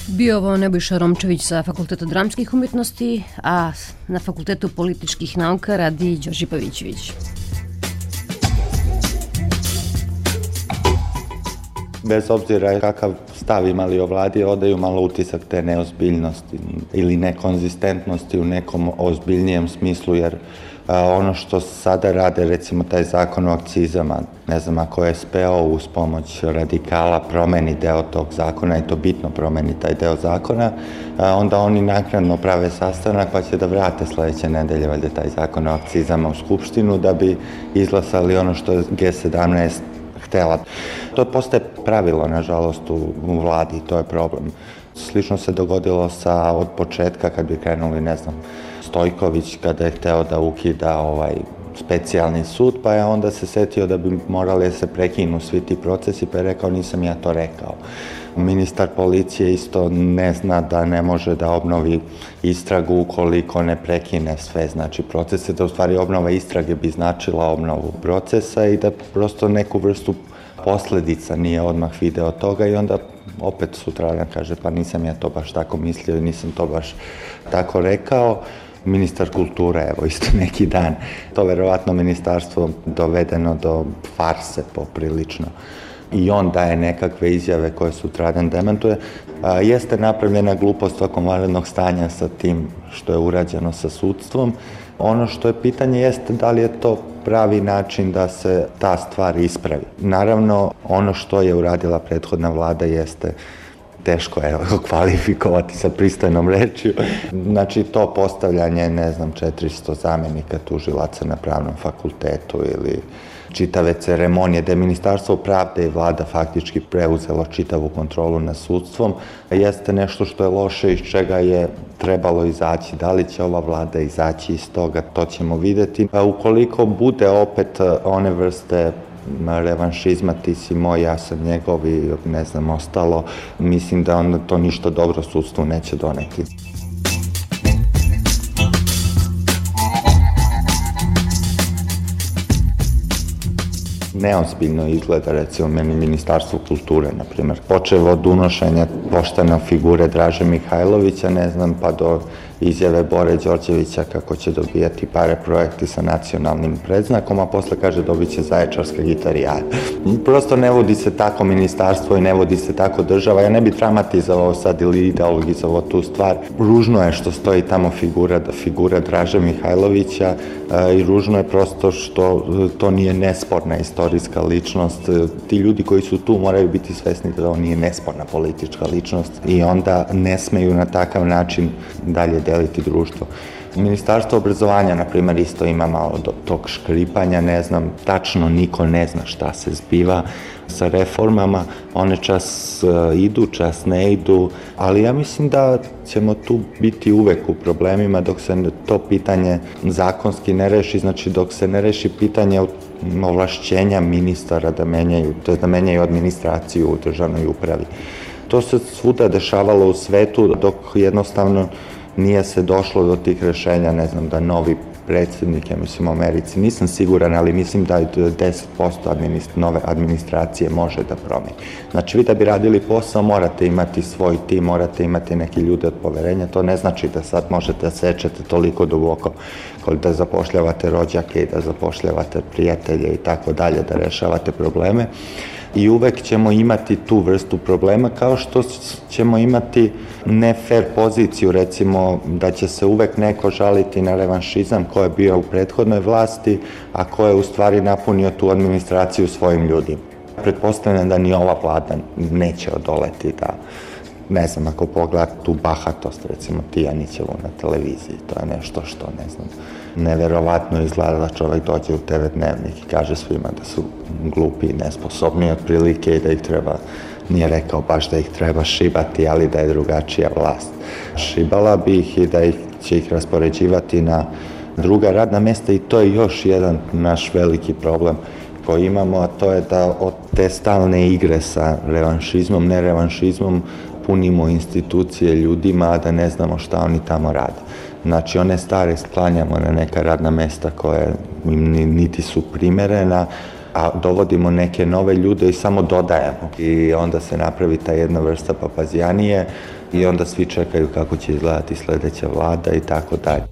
Bio ovo Nebojša Romčević sa Fakulteta dramskih umetnosti, a na Fakultetu političkih nauka radi Đorđe Pavićević. Bez obzira kakav stav imali o vladi, odaju malo utisak te neozbiljnosti ili nekonzistentnosti u nekom ozbiljnijem smislu, jer ono što sada rade, recimo taj zakon o akcizama, ne znam, ako je SPO uz pomoć radikala promeni deo tog zakona i to bitno promeni taj deo zakona, onda oni naknadno prave sastanak pa će da vrate sledeće nedelje valjda taj zakon o akcizama u Skupštinu da bi izglasali ono što je G17 htela. To postaje pravilo, nažalost, u, vladi, to je problem. Slično se dogodilo sa od početka kad bi krenuli, ne znam, Stojković kada je hteo da ukida ovaj specijalni sud, pa je onda se setio da bi morali da se prekinu svi ti procesi, pa je rekao nisam ja to rekao. Ministar policije isto ne zna da ne može da obnovi istragu ukoliko ne prekine sve, znači procese, da u stvari obnova istrage bi značila obnovu procesa i da prosto neku vrstu posledica nije odmah video toga i onda opet sutradan kaže pa nisam ja to baš tako mislio i nisam to baš tako rekao ministar kulture, evo isto neki dan. To verovatno ministarstvo dovedeno do farse poprilično i on daje nekakve izjave koje sutradan demantuje. A, jeste napravljena glupost tokom vanrednog stanja sa tim što je urađeno sa sudstvom. Ono što je pitanje jeste da li je to pravi način da se ta stvar ispravi. Naravno, ono što je uradila prethodna vlada jeste teško je kvalifikovati sa pristojnom rečju. Znači to postavljanje, ne znam, 400 zamenika tužilaca na pravnom fakultetu ili čitave ceremonije, da je Ministarstvo pravde i vlada faktički preuzelo čitavu kontrolu nad sudstvom, jeste nešto što je loše iz čega je trebalo izaći. Da li će ova vlada izaći iz toga, to ćemo videti. A ukoliko bude opet one vrste revanšizma, ti si moj, ja sam njegov i ne znam ostalo, mislim da onda to ništa dobro sudstvu neće doneti. neozbiljno izgleda recimo meni Ministarstvo kulture, na primjer. Počevo od unošenja poštene figure Draže Mihajlovića, ne znam, pa do izjave Bore Đorđevića kako će dobijati pare projekti sa nacionalnim predznakom, a posle kaže dobit će zaječarska gitarijada. Prosto ne vodi se tako ministarstvo i ne vodi se tako država. Ja ne bi dramatizovao sad ili ideologizovao tu stvar. Ružno je što stoji tamo figura, figura Draže Mihajlovića e, i ružno je prosto što to nije nesporna istorijska ličnost. Ti ljudi koji su tu moraju biti svesni da on nije nesporna politička ličnost i onda ne smeju na takav način dalje deliti društvo. Ministarstvo obrazovanja, na primer, isto ima malo do tog škripanja, ne znam, tačno niko ne zna šta se zbiva sa reformama, one čas uh, idu, čas ne idu, ali ja mislim da ćemo tu biti uvek u problemima dok se to pitanje zakonski ne reši, znači dok se ne reši pitanje ovlašćenja ministara da menjaju, to je da menjaju administraciju u državnoj upravi. To se svuda dešavalo u svetu dok jednostavno nije se došlo do tih rešenja, ne znam, da novi predsednik, ja mislim u Americi, nisam siguran, ali mislim da 10% administ, nove administracije može da promeni. Znači, vi da bi radili posao, morate imati svoj tim, morate imati neke ljude od poverenja, to ne znači da sad možete da sečete toliko duboko da zapošljavate rođake da zapošljavate prijatelje i tako dalje, da rešavate probleme i uvek ćemo imati tu vrstu problema kao što ćemo imati ne fair poziciju recimo da će se uvek neko žaliti na revanšizam ko je bio u prethodnoj vlasti, a ko je u stvari napunio tu administraciju svojim ljudima. Pretpostavljam da ni ova vlada neće odoleti da ne znam, ako pogleda tu bahatost, recimo Tijanićevu na televiziji, to je nešto što, ne znam, neverovatno izgleda da čovek dođe u TV dnevnik i kaže svima da su glupi i nesposobni otprilike i da ih treba, nije rekao baš da ih treba šibati, ali da je drugačija vlast. Šibala bi ih i da ih, će ih raspoređivati na druga radna mesta i to je još jedan naš veliki problem koji imamo, a to je da od te stalne igre sa revanšizmom, ne revanšizmom, punimo institucije ljudima, a da ne znamo šta oni tamo rade. Znači, one stare sklanjamo na neka radna mesta koje im niti su primerena, a dovodimo neke nove ljude i samo dodajemo. I onda se napravi ta jedna vrsta papazijanije i onda svi čekaju kako će izgledati sledeća vlada i tako dalje.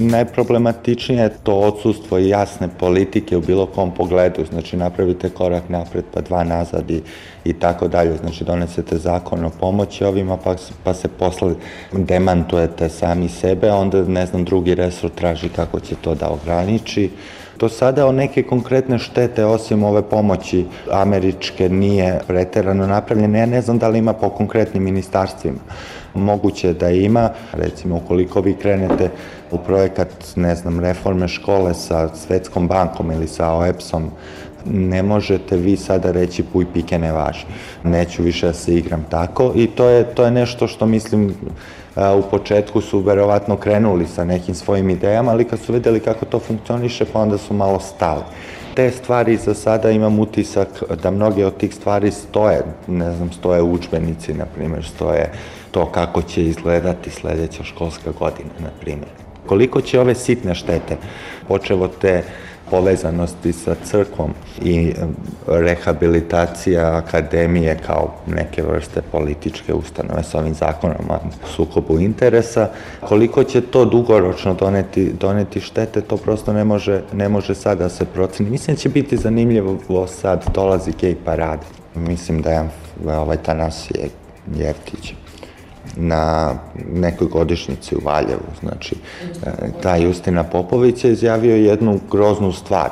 Najproblematičnije je to odsustvo jasne politike u bilo kom pogledu, znači napravite korak napred pa dva nazad i, i tako dalje, znači donesete zakon o pomoći ovima pa, pa se posle demantujete sami sebe, onda ne znam drugi resor traži kako će to da ograniči. Do sada o neke konkretne štete osim ove pomoći američke nije preterano napravljene, ja ne znam da li ima po konkretnim ministarstvima moguće da ima, recimo ukoliko vi krenete u projekat, ne znam, reforme škole sa Svetskom bankom ili sa OEPS-om, ne možete vi sada reći puj pike ne važi. Neću više da se igram tako i to je, to je nešto što mislim u početku su verovatno krenuli sa nekim svojim idejama, ali kad su videli kako to funkcioniše, pa onda su malo stali. Te stvari za sada imam utisak da mnoge od tih stvari stoje, ne znam, stoje učbenici, na primjer, stoje to kako će izgledati sledeća školska godina, na primjer. Koliko će ove sitne štete, počevo te povezanosti sa crkvom i rehabilitacija akademije kao neke vrste političke ustanove sa ovim zakonom o sukobu interesa. Koliko će to dugoročno doneti, doneti štete, to prosto ne može, ne može sad da se proceni. Mislim da će biti zanimljivo sad dolazi gej parade. Mislim da je ovaj Tanasije Jeftić na nekoj godišnjici u Valjevu. Znači, e, taj Justina Popović je izjavio jednu groznu stvar.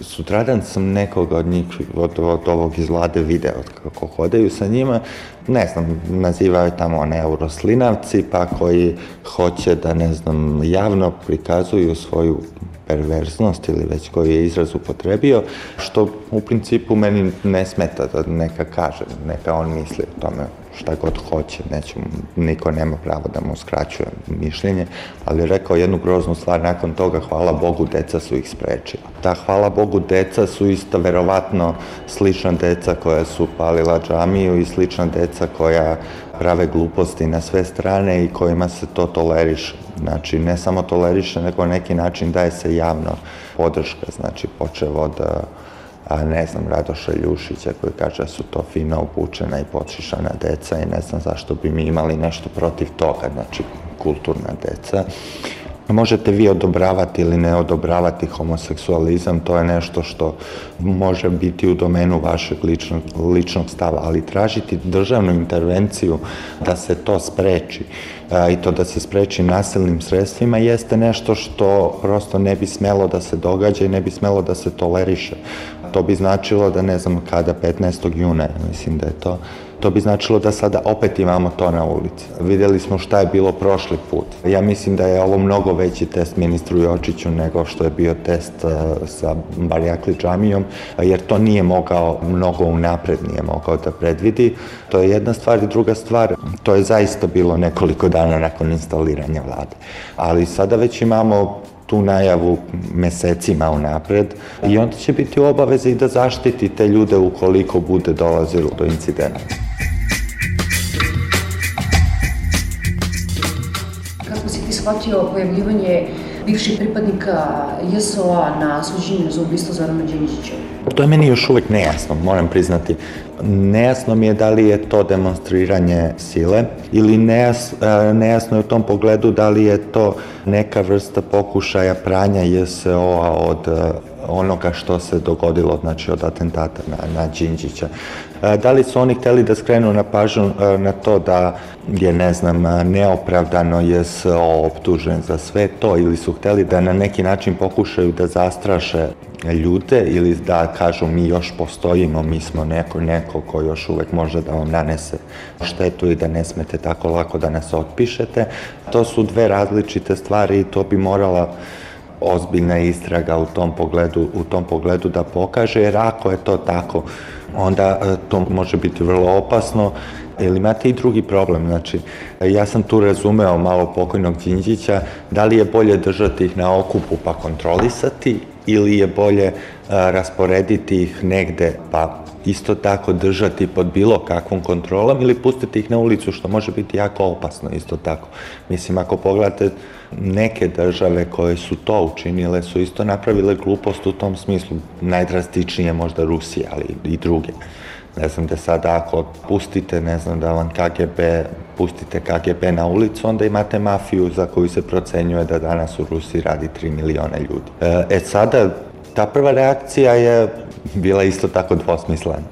Sutradan sam nekoga od njih, od, od ovog iz vlade video kako hodaju sa njima, ne znam, nazivaju tamo one euroslinavci, pa koji hoće da, ne znam, javno prikazuju svoju perverznost ili već koji je izraz upotrebio, što u principu meni ne smeta da neka kaže, neka on misli o tome šta god hoće, neću, niko nema pravo da mu skraćuje mišljenje, ali rekao jednu groznu stvar nakon toga, hvala Bogu, deca su ih sprečila. Ta hvala Bogu deca su isto verovatno slična deca koja su palila džamiju i slična deca koja prave gluposti na sve strane i kojima se to toleriše. Znači, ne samo toleriše, nego na neki način daje se javno podrška, znači počevo od a ne znam, Radoša Ljušića koji kaže da su to fino obučena i počišana deca i ne znam zašto bi mi imali nešto protiv toga, znači kulturna deca. Možete vi odobravati ili ne odobravati homoseksualizam, to je nešto što može biti u domenu vašeg ličnog, ličnog stava, ali tražiti državnu intervenciju da se to spreči a, i to da se spreči nasilnim sredstvima jeste nešto što prosto ne bi smelo da se događa i ne bi smelo da se toleriše. To bi značilo da ne znam kada, 15. juna, mislim da je to, To bi značilo da sada opet imamo to na ulici. Videli smo šta je bilo prošli put. Ja mislim da je ovo mnogo veći test ministru Jočiću nego što je bio test uh, sa Barjakli džamijom, jer to nije mogao mnogo unapred, nije mogao da predvidi. To je jedna stvar i druga stvar, to je zaista bilo nekoliko dana nakon instaliranja vlade. Ali sada već imamo tu najavu mesecima unapred i onda će biti u obavezi i da zaštiti te ljude ukoliko bude dolazilo do incidenta. Kako si ti shvatio pojavljivanje bivših pripadnika JSO-a na suđenju za ubistvo Zorana Đinđića? To je meni još uvek nejasno, moram priznati. Nejasno mi je da li je to demonstriranje sile ili nejas, e, nejasno je u tom pogledu da li je to neka vrsta pokušaja pranja JSO-a od e, onoga što se dogodilo, znači od atentata na, na Đinđića. E, da li su oni hteli da skrenu na pažnju na to da je, ne znam, neopravdano JSO optužen za sve to ili su hteli da na neki način pokušaju da zastraše ljude ili da kažu mi još postojimo, mi smo neko, neko ko još uvek može da vam nanese štetu i da ne smete tako lako da nas otpišete. To su dve različite stvari i to bi morala ozbiljna istraga u tom pogledu, u tom pogledu da pokaže, jer ako je to tako, onda e, to može biti vrlo opasno Ili imate i drugi problem, znači, ja sam tu razumeo malo pokojnog Đinđića, da li je bolje držati ih na okupu pa kontrolisati ili je bolje a, rasporediti ih negde pa isto tako držati pod bilo kakvom kontrolom ili pustiti ih na ulicu što može biti jako opasno isto tako. Mislim ako pogledate neke države koje su to učinile su isto napravile glupost u tom smislu, najdrastičnije možda Rusija, ali i druge. Ne znam da sada ako pustite, ne znam da vam KGB, pustite KGB na ulicu, onda imate mafiju za koju se procenjuje da danas u Rusiji radi 3 miliona ljudi. E, e sada, ta prva reakcija je bila isto tako dvosmislena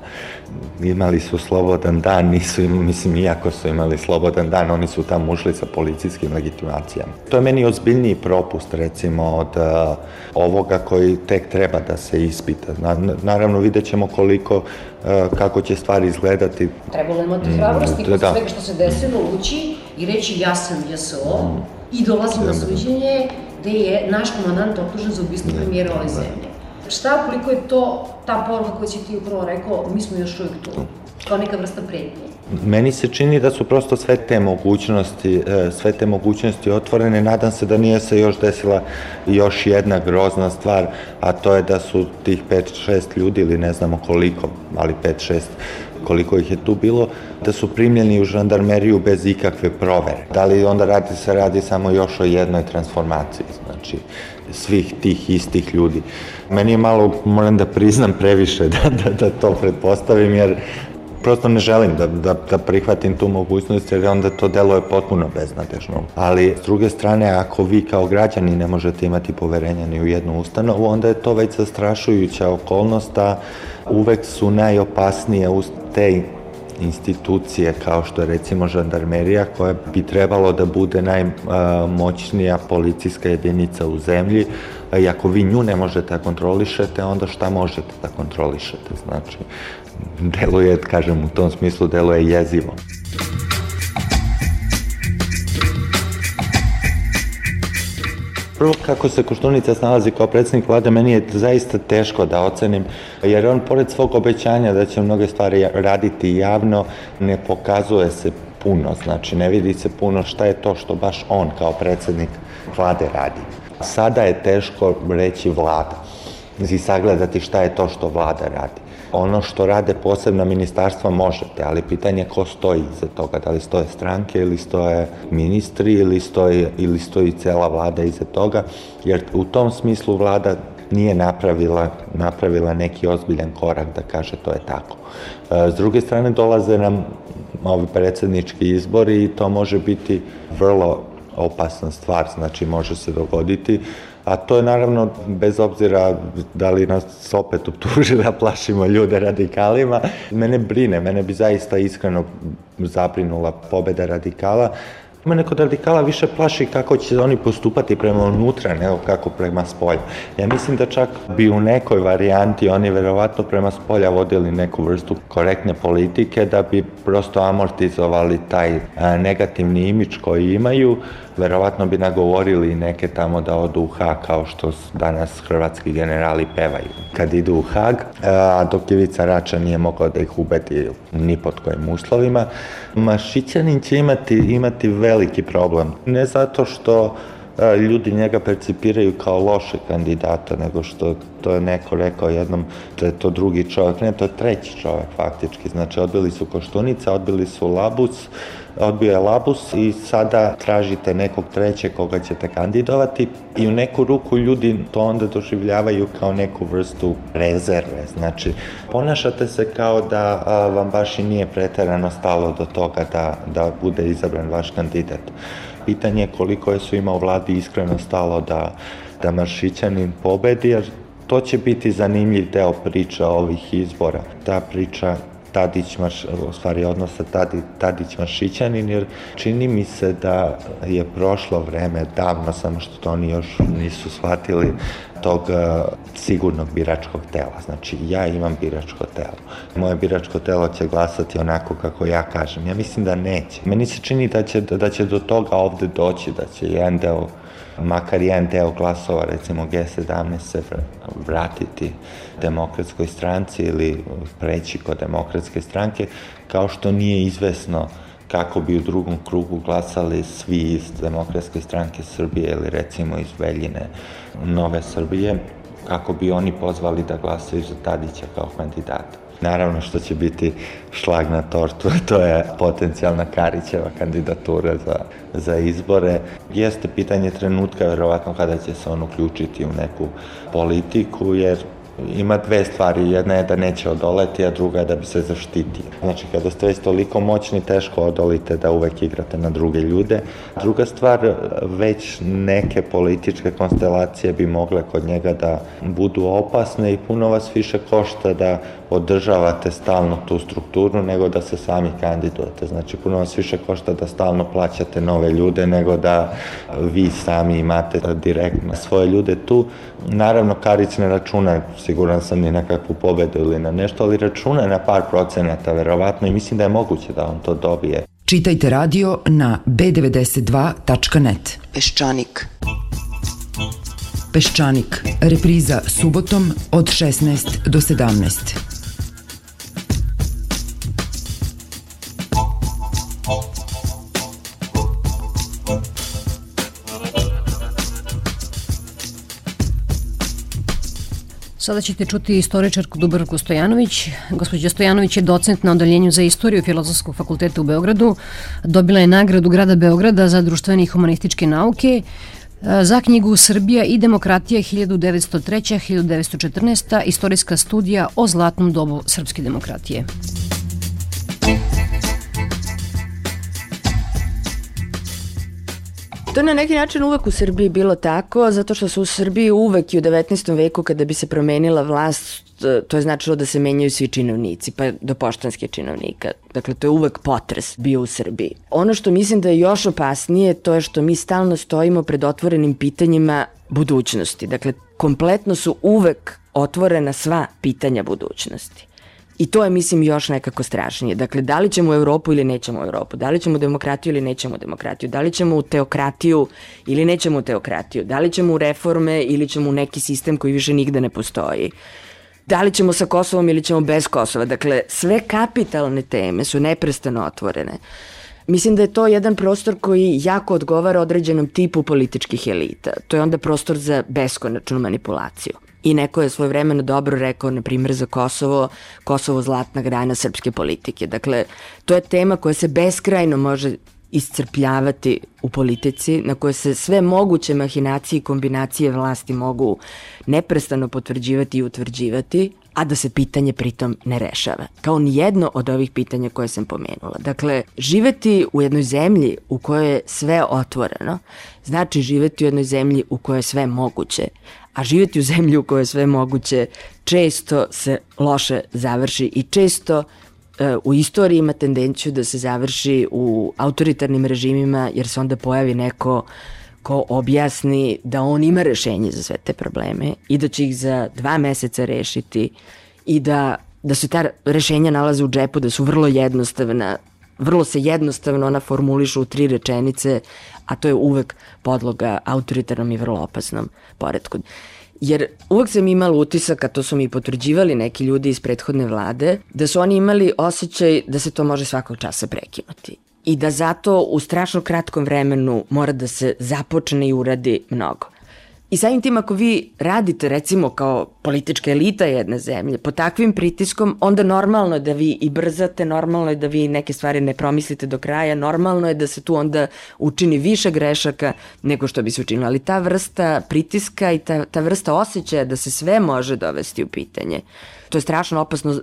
imali su slobodan dan, nisu im, mislim, iako su imali slobodan dan, oni su tamo ušli sa policijskim legitimacijama. To je meni ozbiljniji propust, recimo, od uh, ovoga koji tek treba da se ispita. Na, naravno, vidjet ćemo koliko, uh, kako će stvari izgledati. Trebalo imati mm, hrabrosti mm, da. svega što se desilo ući i reći ja sam JSO mm. i dolazim na suđenje gde je naš komandant optužen za ubistvo premijera ove zemlje šta koliko je to ta poruka koju si ti upravo rekao, mi smo još uvijek tu, kao neka vrsta pretnje? Meni se čini da su prosto sve te mogućnosti, e, sve te mogućnosti otvorene. Nadam se da nije se još desila još jedna grozna stvar, a to je da su tih 5-6 ljudi ili ne znamo koliko, ali 5-6 koliko ih je tu bilo, da su primljeni u žandarmeriju bez ikakve provere. Da li onda radi, se radi samo još o jednoj transformaciji, znači svih tih istih ljudi. Meni je malo, moram da priznam previše da, da, da to pretpostavim, jer prosto ne želim da, da, da prihvatim tu mogućnost jer onda to delo je potpuno beznadežno. Ali s druge strane, ako vi kao građani ne možete imati poverenja ni u jednu ustanovu, onda je to već zastrašujuća okolnost, a uvek su najopasnije te institucije kao što je recimo žandarmerija koja bi trebalo da bude najmoćnija policijska jedinica u zemlji i ako vi nju ne možete da kontrolišete, onda šta možete da kontrolišete? Znači, deluje, kažem, u tom smislu deluje jezivo. Prvo, kako se Koštunica snalazi kao predsednik vlade, meni je zaista teško da ocenim, jer on, pored svog obećanja da će mnoge stvari raditi javno, ne pokazuje se puno, znači ne vidi se puno šta je to što baš on kao predsednik vlade radi. Sada je teško reći vlada i sagledati šta je to što vlada radi. Ono što rade posebna ministarstva možete, ali pitanje ko stoji iza toga, da li stoje stranke ili stoje ministri ili stoji, ili stoji cela vlada iza toga, jer u tom smislu vlada nije napravila, napravila neki ozbiljan korak da kaže to je tako. E, s druge strane dolaze nam ovi predsednički izbori i to može biti vrlo opasna stvar, znači može se dogoditi a to je naravno bez obzira da li nas opet optuži da plašimo ljude radikalima, mene brine, mene bi zaista iskreno zabrinula pobeda radikala, Mene kod radikala više plaši kako će oni postupati prema unutra nego kako prema spolja. Ja mislim da čak bi u nekoj varijanti oni verovatno prema spolja vodili neku vrstu korektne politike da bi prosto amortizovali taj negativni imič koji imaju verovatno bi nagovorili neke tamo da odu u Hag kao što danas hrvatski generali pevaju kad idu u Hag, a dok Ivica Rača nije mogao da ih ubedi ni pod kojim uslovima. Mašićanin će imati, imati veliki problem. Ne zato što ljudi njega percipiraju kao loše kandidata, nego što to je neko rekao jednom da je to drugi čovjek, ne, to je treći čovjek faktički. Znači, odbili su Koštunica, odbili su Labus, odbio je Labus i sada tražite nekog trećeg koga ćete kandidovati i u neku ruku ljudi to onda doživljavaju kao neku vrstu rezerve. Znači, ponašate se kao da vam baš i nije preterano stalo do toga da, da bude izabran vaš kandidat. Pitanje je koliko je svima u vladi iskreno stalo da, da Maršićanin pobedi, jer to će biti zanimljiv deo priča ovih izbora. Ta priča Tadić, Marš, u stvari odnosa Tadi, Tadić Maršićanin, jer čini mi se da je prošlo vreme davno, samo što to oni još nisu shvatili, tog uh, sigurnog biračkog tela. Znači, ja imam biračko telo. Moje biračko telo će glasati onako kako ja kažem. Ja mislim da neće. Meni se čini da će, da će do toga ovde doći, da će jedan deo makar jedan deo glasova, recimo G17, se vratiti demokratskoj stranci ili preći kod demokratske stranke, kao što nije izvesno kako bi u drugom krugu glasali svi iz demokratske stranke Srbije ili recimo iz Veljine Nove Srbije, kako bi oni pozvali da glasaju za Tadića kao kandidata. Naravno što će biti šlag na tortu, to je potencijalna Karićeva kandidatura za, za izbore. Jeste pitanje trenutka, verovatno kada će se on uključiti u neku politiku, jer ima dve stvari. Jedna je da neće odoleti, a druga je da bi se zaštitio. Znači, kada ste već toliko moćni, teško odolite da uvek igrate na druge ljude. Druga stvar, već neke političke konstelacije bi mogle kod njega da budu opasne i puno vas više košta da održavate stalno tu strukturu nego da se sami kandidujete. Znači, puno vas više košta da stalno plaćate nove ljude nego da vi sami imate direktno svoje ljude tu. Naravno, Karić ne računa, siguran sam, ni na kakvu pobedu ili na nešto, ali računa na par procenata, verovatno, i mislim da je moguće da on to dobije. Čitajte radio na b92.net. Peščanik. Peščanik. Repriza subotom od 16 do 17. Sada ćete čuti istoričarku Dubravku Stojanović. Gospođa Stojanović je docent na odeljenju za istoriju Filozofskog fakulteta u Beogradu. Dobila je nagradu grada Beograda za društvene i humanističke nauke za knjigu Srbija i demokratija 1903-1914. Istorijska studija o zlatnom dobu srpske demokratije. To je na neki način uvek u Srbiji bilo tako, zato što su u Srbiji uvek i u 19. veku kada bi se promenila vlast, to je značilo da se menjaju svi činovnici, pa do poštanske činovnika. Dakle, to je uvek potres bio u Srbiji. Ono što mislim da je još opasnije, to je što mi stalno stojimo pred otvorenim pitanjima budućnosti. Dakle, kompletno su uvek otvorena sva pitanja budućnosti. I to je, mislim, još nekako strašnije. Dakle, da li ćemo u Europu ili nećemo u Europu? Da li ćemo demokratiju ili nećemo demokratiju? Da li ćemo u teokratiju ili nećemo u teokratiju? Da li ćemo u reforme ili ćemo u neki sistem koji više nigde ne postoji? Da li ćemo sa Kosovom ili ćemo bez Kosova? Dakle, sve kapitalne teme su neprestano otvorene. Mislim da je to jedan prostor koji jako odgovara određenom tipu političkih elita. To je onda prostor za beskonačnu manipulaciju. I neko je svojevremeno dobro rekao, na primjer, za Kosovo, Kosovo zlatna grana srpske politike. Dakle, to je tema koja se beskrajno može iscrpljavati u politici, na koje se sve moguće mahinacije i kombinacije vlasti mogu neprestano potvrđivati i utvrđivati, a da se pitanje pritom ne rešava. Kao ni jedno od ovih pitanja koje sam pomenula. Dakle, živeti u jednoj zemlji u kojoj je sve otvoreno, znači živeti u jednoj zemlji u kojoj je sve moguće, a živjeti u zemlji u kojoj je sve moguće često se loše završi i često e, u istoriji ima tendenciju da se završi u autoritarnim režimima jer se onda pojavi neko ko objasni da on ima rešenje za sve te probleme i da će ih za dva meseca rešiti i da, da se ta rešenja nalaze u džepu, da su vrlo jednostavna, vrlo se jednostavno ona formulišu u tri rečenice, a to je uvek podloga autoritarnom i vrlo opasnom poredku. Jer uvek sam imala utisak, a to su mi potvrđivali neki ljudi iz prethodne vlade, da su oni imali osjećaj da se to može svakog časa prekinuti i da zato u strašno kratkom vremenu mora da se započne i uradi mnogo. I samim tim ako vi radite recimo kao politička elita jedne zemlje po takvim pritiskom, onda normalno je da vi i brzate, normalno je da vi neke stvari ne promislite do kraja, normalno je da se tu onda učini više grešaka nego što bi se učinilo. Ali ta vrsta pritiska i ta, ta vrsta osjećaja da se sve može dovesti u pitanje, to je strašno opasno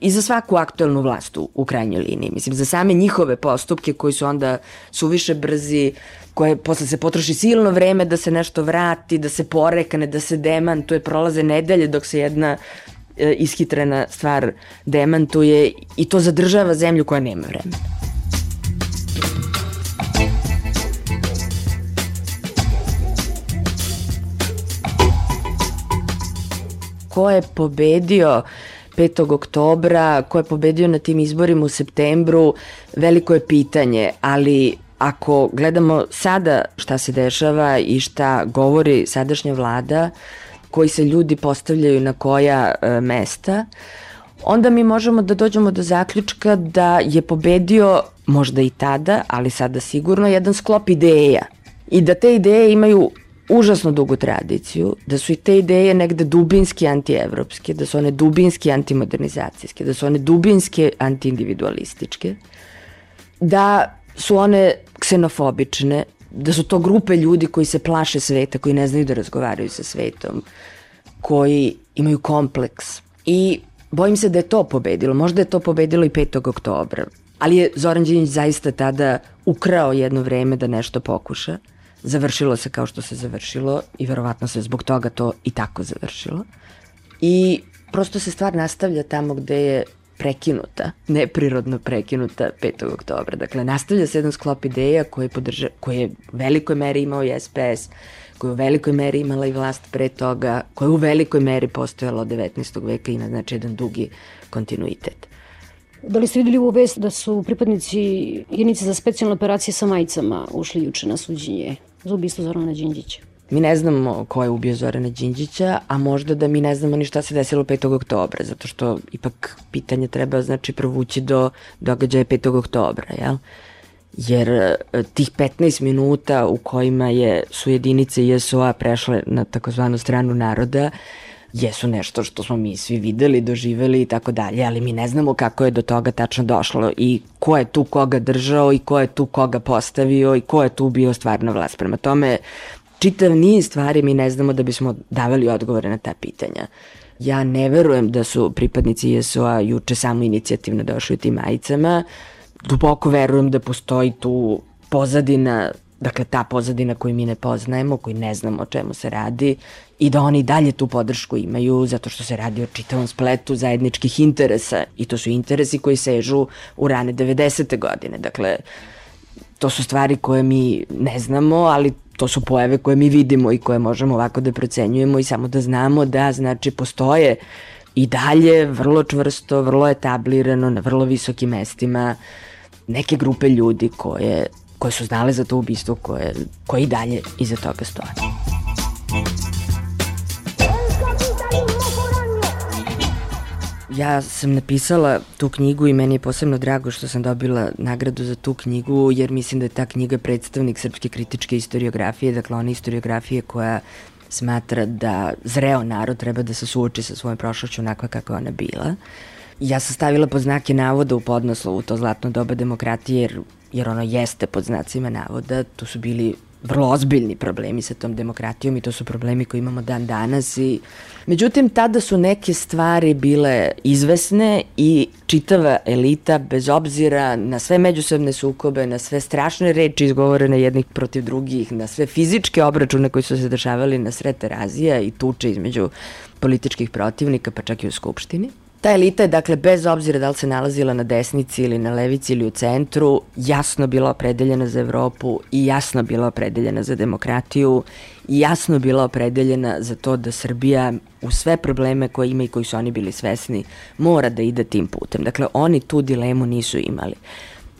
i za svaku aktuelnu vlast u, u krajnjoj liniji. Mislim, za same njihove postupke koji su onda suviše brzi, koje posle se potroši silno vreme da se nešto vrati, da se porekane, da se demantuje, prolaze nedelje dok se jedna e, ishitrena stvar demantuje i to zadržava zemlju koja nema vremena. Ko je pobedio 5. oktobra, ko je pobedio na tim izborima u septembru, veliko je pitanje, ali ako gledamo sada šta se dešava i šta govori sadašnja vlada, koji se ljudi postavljaju na koja e, mesta, onda mi možemo da dođemo do zaključka da je pobedio možda i tada, ali sada sigurno jedan sklop ideja i da te ideje imaju užasno dugu tradiciju, da su i te ideje negde dubinski antievropske, da su one dubinski antimodernizacijske, da su one dubinski antiindividualističke, da su one ksenofobične, da su to grupe ljudi koji se plaše sveta, koji ne znaju da razgovaraju sa svetom, koji imaju kompleks. I bojim se da je to pobedilo. Možda je to pobedilo i 5. oktobra. Ali je Zoran Đinjić zaista tada ukrao jedno vreme da nešto pokuša. Završilo se kao što se završilo i verovatno se zbog toga to i tako završilo. I prosto se stvar nastavlja tamo gde je prekinuta, neprirodno prekinuta 5. oktobra. Dakle, nastavlja se jedan sklop ideja koje, podrža, koje je u velikoj meri imao i SPS, koje je u velikoj meri imala i vlast pre toga, koja je u velikoj meri postojala od 19. veka i na znači jedan dugi kontinuitet. Da li ste videli u vest da su pripadnici jedinice za specijalne operacije sa majicama ušli juče na suđenje za ubistvo Zorana Đinđića? Mi ne znamo ko je ubio Zorana Đinđića, a možda da mi ne znamo ni šta se desilo 5. oktobra, zato što ipak pitanje treba znači provući do događaja 5. oktobra, jel? Jer e, tih 15 minuta u kojima je, su jedinice ISO-a prešle na takozvanu stranu naroda, jesu nešto što smo mi svi videli, doživeli i tako dalje, ali mi ne znamo kako je do toga tačno došlo i ko je tu koga držao i ko je tu koga postavio i ko je tu bio stvarno vlast. Prema tome, čitav niz stvari mi ne znamo da bismo davali odgovore na ta pitanja. Ja ne verujem da su pripadnici ISO-a juče samo inicijativno došli u tim majicama. Duboko verujem da postoji tu pozadina, dakle ta pozadina koju mi ne poznajemo, koju ne znamo o čemu se radi i da oni dalje tu podršku imaju zato što se radi o čitavom spletu zajedničkih interesa i to su interesi koji sežu u rane 90. godine. Dakle, to su stvari koje mi ne znamo, ali to su pojave koje mi vidimo i koje možemo ovako da procenjujemo i samo da znamo da znači postoje i dalje vrlo čvrsto, vrlo etablirano na vrlo visokim mestima neke grupe ljudi koje, koje su znale za to ubistvo, koje, koje i dalje iza toga stoje. Ja sam napisala tu knjigu i meni je posebno drago što sam dobila nagradu za tu knjigu jer mislim da je ta knjiga predstavnik srpske kritičke istoriografije, dakle ona istoriografije koja smatra da zreo narod treba da se suoči sa svojom prošlošću onakva kako je ona bila. Ja sam stavila pod znake navoda u podnoslovu to zlatno doba demokratije jer, jer ono jeste pod znacima navoda. Tu su bili vrlo ozbiljni problemi sa tom demokratijom i to su problemi koje imamo dan danas i međutim tada su neke stvari bile izvesne i čitava elita bez obzira na sve međusobne sukobe, na sve strašne reči izgovorene jednih protiv drugih, na sve fizičke obračune koji su se dešavali na sred terazija i tuče između političkih protivnika pa čak i u Skupštini Ta elita je, dakle, bez obzira da li se nalazila na desnici ili na levici ili u centru, jasno bila opredeljena za Evropu i jasno bila opredeljena za demokratiju i jasno bila opredeljena za to da Srbija u sve probleme koje ima i koji su oni bili svesni mora da ide tim putem. Dakle, oni tu dilemu nisu imali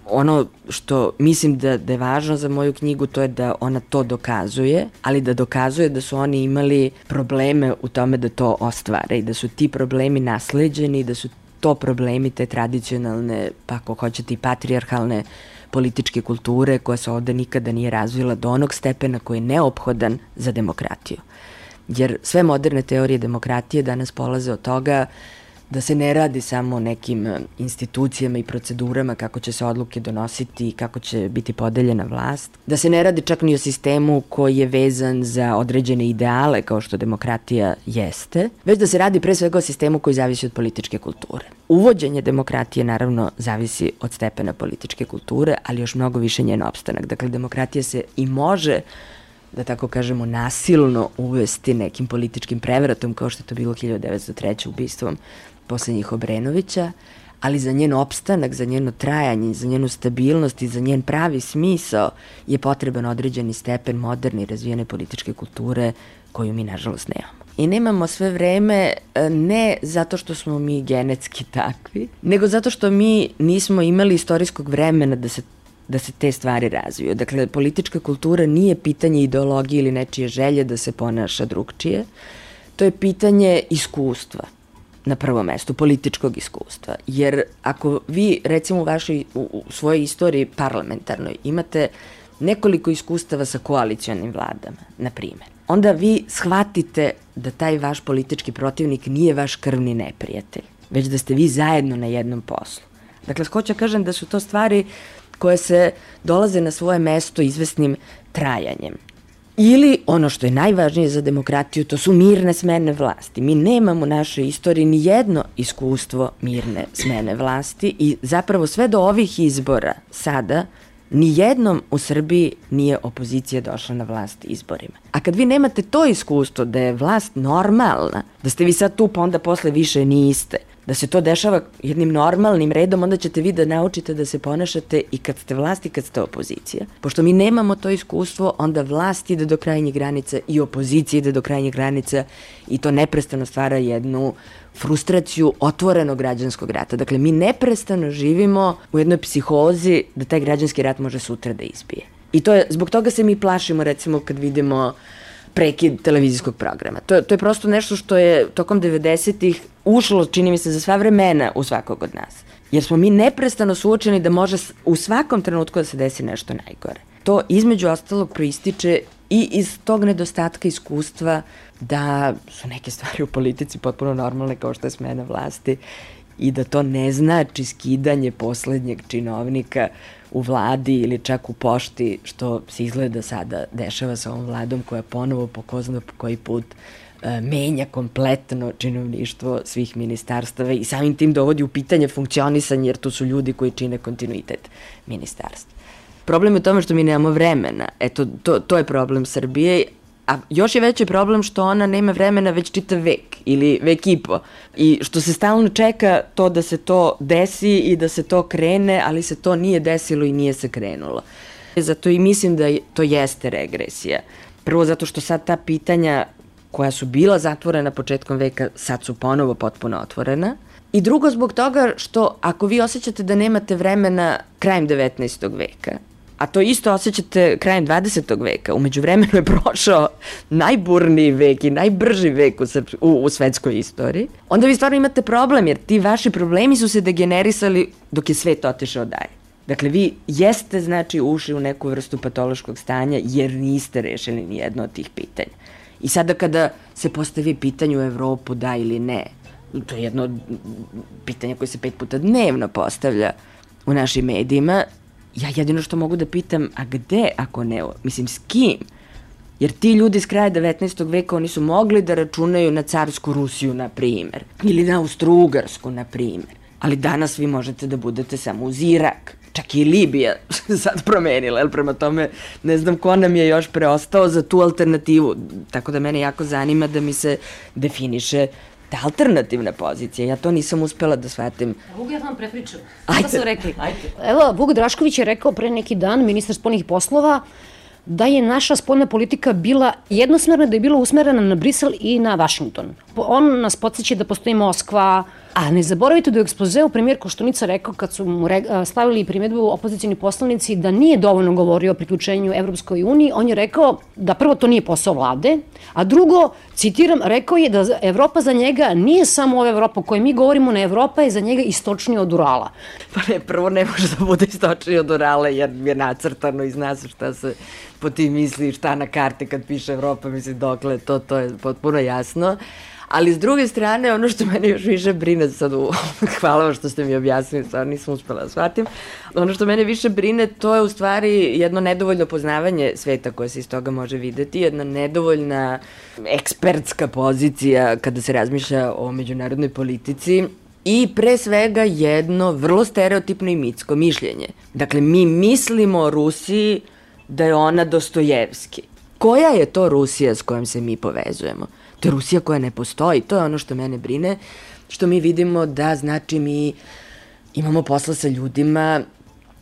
ono što mislim da, da je važno za moju knjigu to je da ona to dokazuje, ali da dokazuje da su oni imali probleme u tome da to ostvare i da su ti problemi nasleđeni, da su to problemi te tradicionalne, pa ako hoćete i patrijarhalne političke kulture koja se ovde nikada nije razvila do onog stepena koji je neophodan za demokratiju. Jer sve moderne teorije demokratije danas polaze od toga da se ne radi samo o nekim e, institucijama i procedurama kako će se odluke donositi i kako će biti podeljena vlast, da se ne radi čak ni o sistemu koji je vezan za određene ideale kao što demokratija jeste, već da se radi pre svega o sistemu koji zavisi od političke kulture. Uvođenje demokratije naravno zavisi od stepena političke kulture, ali još mnogo više njen opstanak. Dakle, demokratija se i može da tako kažemo, nasilno uvesti nekim političkim prevratom, kao što je to bilo 1903. ubistvom poslednjih Obrenovića, ali za njen opstanak, za njeno trajanje, za njenu stabilnost i za njen pravi smisao je potreban određeni stepen moderne i razvijene političke kulture koju mi nažalost nemamo. I nemamo sve vreme e, ne zato što smo mi genetski takvi, nego zato što mi nismo imali istorijskog vremena da se da se te stvari razviju. Dakle, politička kultura nije pitanje ideologije ili nečije želje da se ponaša drugčije, to je pitanje iskustva na prvo mesto, političkog iskustva. Jer ako vi, recimo u vašoj, u, u svojoj istoriji parlamentarnoj, imate nekoliko iskustava sa koalicijonim vladama, na primer, onda vi shvatite da taj vaš politički protivnik nije vaš krvni neprijatelj, već da ste vi zajedno na jednom poslu. Dakle, hoću da kažem da su to stvari koje se dolaze na svoje mesto izvesnim trajanjem. Ili, ono što je najvažnije za demokratiju, to su mirne smene vlasti. Mi nemamo u našoj istoriji ni jedno iskustvo mirne smene vlasti i zapravo sve do ovih izbora sada ni jednom u Srbiji nije opozicija došla na vlast izborima. A kad vi nemate to iskustvo da je vlast normalna, da ste vi sad tu pa onda posle više niste, da se to dešava jednim normalnim redom, onda ćete vi da naučite da se ponašate i kad ste vlast i kad ste opozicija. Pošto mi nemamo to iskustvo, onda vlast ide do krajnjih granica i opozicija ide do krajnjih granica i to neprestano stvara jednu frustraciju otvorenog građanskog rata. Dakle, mi neprestano živimo u jednoj psihozi da taj građanski rat može sutra da izbije. I to je, zbog toga se mi plašimo, recimo, kad vidimo uh, prekid televizijskog programa. To, to je prosto nešto što je tokom 90-ih ušlo, čini mi se, za sva vremena u svakog od nas. Jer smo mi neprestano suočeni da može u svakom trenutku da se desi nešto najgore. To između ostalog proističe i iz tog nedostatka iskustva da su neke stvari u politici potpuno normalne kao što je smena vlasti i da to ne znači skidanje poslednjeg činovnika u vladi ili čak u pošti, što se izgleda sada dešava sa ovom vladom koja ponovo po po koji put e, menja kompletno činovništvo svih ministarstava i samim tim dovodi u pitanje funkcionisanje jer to su ljudi koji čine kontinuitet ministarstva. Problem je u tome što mi nemamo vremena. Eto, to, to je problem Srbije, A još je veći problem što ona nema vremena već čitav vek ili vek i po. I što se stalno čeka to da se to desi i da se to krene, ali se to nije desilo i nije se krenulo. Zato i mislim da to jeste regresija. Prvo zato što sad ta pitanja koja su bila zatvorena početkom veka, sad su ponovo potpuno otvorena. I drugo zbog toga što ako vi osjećate da nemate vremena krajem 19. veka a to isto osjećate krajem 20. veka. Umeđu vremenu je prošao najburniji vek i najbrži vek u, srp, u, u svetskoj istoriji. Onda vi stvarno imate problem, jer ti vaši problemi su se degenerisali dok je svet otišao dalje. Dakle, vi jeste, znači, ušli u neku vrstu patološkog stanja jer niste rešili ni jedno od tih pitanja. I sada kada se postavi pitanje u Evropu da ili ne, to je jedno pitanje koje se pet puta dnevno postavlja u našim medijima, ja jedino što mogu da pitam, a gde ako ne, mislim s kim? Jer ti ljudi s kraja 19. veka, oni su mogli da računaju na carsku Rusiju, na primer, ili na Austro-Ugarsku, na primer. Ali danas vi možete da budete samo uz Irak, čak i Libija sad promenila, jel prema tome ne znam ko nam je još preostao za tu alternativu. Tako da mene jako zanima da mi se definiše ta alternativna pozicija, ja to nisam uspela da shvatim. Vuk, ja vam prepričam. Ajde. Šta su rekli? Ajde. Evo, Vuk Drašković je rekao pre neki dan, ministar spoljnih poslova, da je naša spoljna politika bila jednosmerna, da je bila usmerena na Brisel i na Washington. On nas podsjeća da postoji Moskva, a ne zaboravite da je u ekspozeu premijer Koštunica rekao kad su mu stavili primjedbu opozicijni poslanici da nije dovoljno govorio o priključenju Evropskoj uniji, on je rekao da prvo to nije posao vlade, a drugo, citiram, rekao je da Evropa za njega nije samo ova Evropa o kojoj mi govorimo, ne Evropa je za njega istočnija od Urala. Pa ne, prvo ne može da bude istočnija od Urala jer je nacrtano i zna se šta se po tim misli, šta na karti kad piše Evropa, misli dokle, to, to je potpuno jasno. Ali s druge strane, ono što mene još više brine, sad u, hvala vam što ste mi objasnili, stvarno nisam uspela da shvatim, ono što mene više brine, to je u stvari jedno nedovoljno poznavanje sveta koje se iz toga može videti, jedna nedovoljna ekspertska pozicija kada se razmišlja o međunarodnoj politici, I pre svega jedno vrlo stereotipno i mitsko mišljenje. Dakle, mi mislimo o Rusiji da je ona Dostojevski. Koja je to Rusija s kojom se mi povezujemo? To je Rusija koja ne postoji, to je ono što mene brine, što mi vidimo da znači mi imamo posla sa ljudima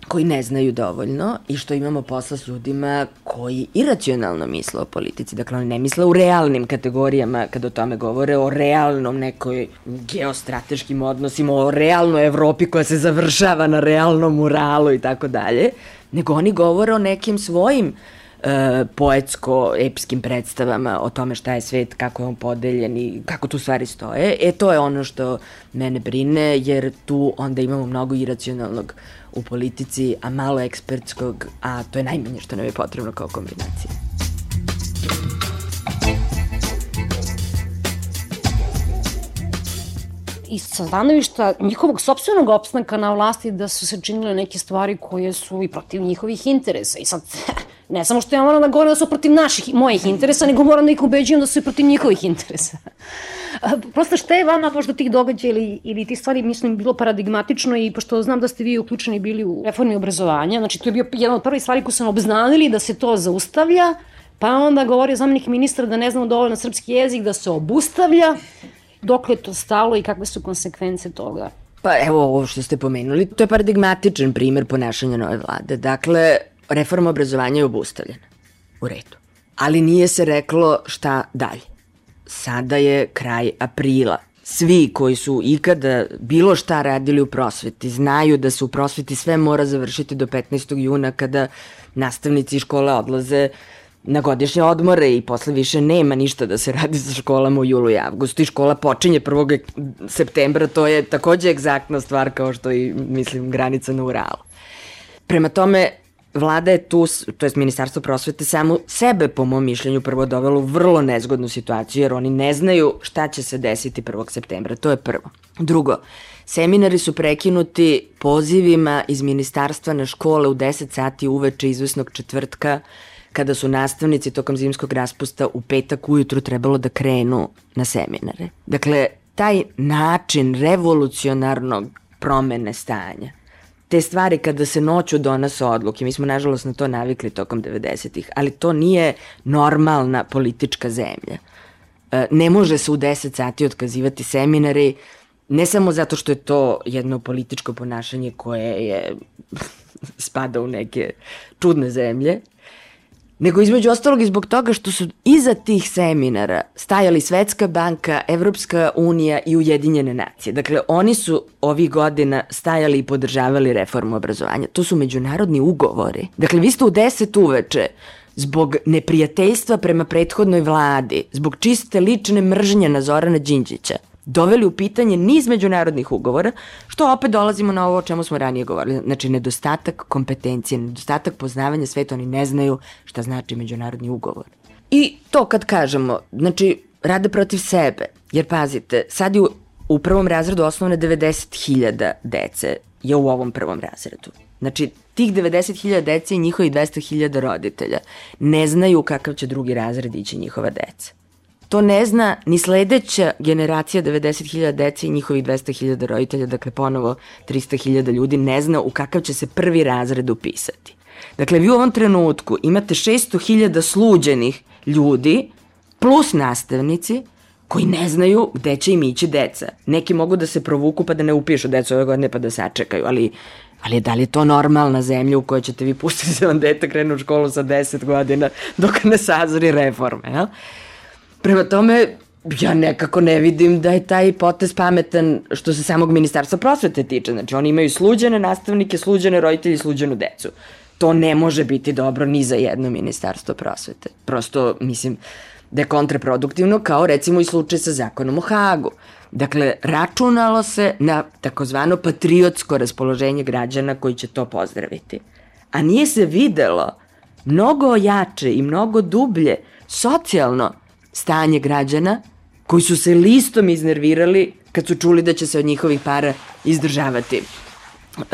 koji ne znaju dovoljno i što imamo posla s ljudima koji iracionalno misle o politici. Dakle, oni ne misle u realnim kategorijama kada o tome govore, o realnom nekoj geostrateškim odnosima, o realnoj Evropi koja se završava na realnom muralu i tako dalje, nego oni govore o nekim svojim uh, e, poetsko-epskim predstavama o tome šta je svet, kako je on podeljen i kako tu stvari stoje. E, to je ono što mene brine, jer tu onda imamo mnogo iracionalnog u politici, a malo ekspertskog, a to je najmanje što nam je potrebno kao kombinacija. i sa stanovišta njihovog sobstvenog opstanka na vlasti da su se činile neke stvari koje su i protiv njihovih interesa. I sad, ne samo što ja moram da govorim da su protiv naših, mojih interesa, nego moram da ih ubeđujem da su i protiv njihovih interesa. Prosto šta je vama možda tih događaja ili, ili ti stvari, mislim, bilo paradigmatično i pošto znam da ste vi uključeni bili u reformi obrazovanja, znači to je bio jedna od prvih stvari koju sam obznanili da se to zaustavlja, pa onda govorio zamenik ministra da ne znamo dovoljno srpski jezik, da se obustavlja, dok je to stalo i kakve su konsekvence toga? Pa evo ovo što ste pomenuli, to je paradigmatičan primer ponašanja nove vlade. Dakle, reforma obrazovanja je obustavljena. U redu. Ali nije se reklo šta dalje. Sada je kraj aprila. Svi koji su ikada bilo šta radili u prosveti znaju da se u prosveti sve mora završiti do 15. juna kada nastavnici iz škole odlaze na godišnje odmore i posle više nema ništa da se radi sa školama u julu i avgustu i škola počinje 1. septembra, to je takođe egzaktna stvar kao što i, mislim, granica na Uralu. Prema tome, vlada je tu, to je ministarstvo prosvete, samo sebe, po mom mišljenju, prvo dovelo u vrlo nezgodnu situaciju, jer oni ne znaju šta će se desiti 1. septembra. To je prvo. Drugo, seminari su prekinuti pozivima iz ministarstva na škole u 10 sati uveče izvesnog četvrtka, kada su nastavnici tokom zimskog raspusta u petak ujutru trebalo da krenu na seminare. Dakle, taj način revolucionarnog promene stanja, te stvari kada se noću donose odluke, mi smo nažalost na to navikli tokom 90-ih, ali to nije normalna politička zemlja. E, ne može se u 10 sati otkazivati seminari, ne samo zato što je to jedno političko ponašanje koje je spada u neke čudne zemlje, nego između ostalog i zbog toga što su iza tih seminara stajali Svetska banka, Evropska unija i Ujedinjene nacije. Dakle, oni su ovih godina stajali i podržavali reformu obrazovanja. To su međunarodni ugovori. Dakle, vi ste u deset uveče zbog neprijateljstva prema prethodnoj vladi, zbog čiste lične mržnje na Zorana Đinđića, doveli u pitanje niz međunarodnih ugovora, što opet dolazimo na ovo o čemu smo ranije govorili. Znači, nedostatak kompetencije, nedostatak poznavanja sveta, oni ne znaju šta znači međunarodni ugovor. I to kad kažemo, znači, rade protiv sebe, jer pazite, sad je u, u prvom razredu osnovne 90.000 dece je u ovom prvom razredu. Znači, tih 90.000 dece i njihovi 200.000 roditelja ne znaju kakav će drugi razred ići njihova deca. To ne zna ni sledeća generacija 90.000 dece i njihovih 200.000 roditelja, dakle ponovo 300.000 ljudi, ne zna u kakav će se prvi razred upisati. Dakle, vi u ovom trenutku imate 600.000 sluđenih ljudi plus nastavnici koji ne znaju gde će im ići deca. Neki mogu da se provuku pa da ne upišu decu ove godine pa da sačekaju, ali Ali da li je to normalna zemlja u kojoj ćete vi pustiti da vam dete krene u školu sa 10 godina dok ne sazori reforme, jel? Prema tome, ja nekako ne vidim da je taj potez pametan što se samog ministarstva prosvete tiče. Znači, oni imaju sluđene nastavnike, sluđene roditelji, sluđenu decu. To ne može biti dobro ni za jedno ministarstvo prosvete. Prosto, mislim, da je kontraproduktivno kao recimo i slučaj sa zakonom o Hagu. Dakle, računalo se na takozvano patriotsko raspoloženje građana koji će to pozdraviti. A nije se videlo mnogo jače i mnogo dublje socijalno stanje građana koji su se listom iznervirali kad su čuli da će se od njihovih para izdržavati uh,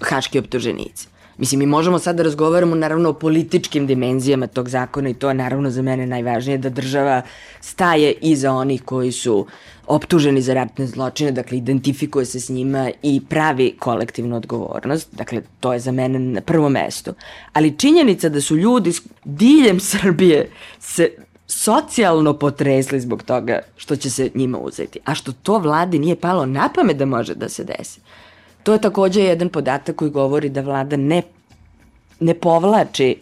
haški optuženici. Mislim, mi možemo sad da razgovaramo naravno o političkim dimenzijama tog zakona i to je naravno za mene najvažnije da država staje iza onih koji su optuženi za ratne zločine, dakle identifikuje se s njima i pravi kolektivnu odgovornost, dakle to je za mene na prvo mesto. Ali činjenica da su ljudi diljem Srbije se socijalno potresli zbog toga što će se njima uzeti, a što to vladi nije palo na pamet da može da se desi. To je takođe jedan podatak koji govori da vlada ne, ne povlači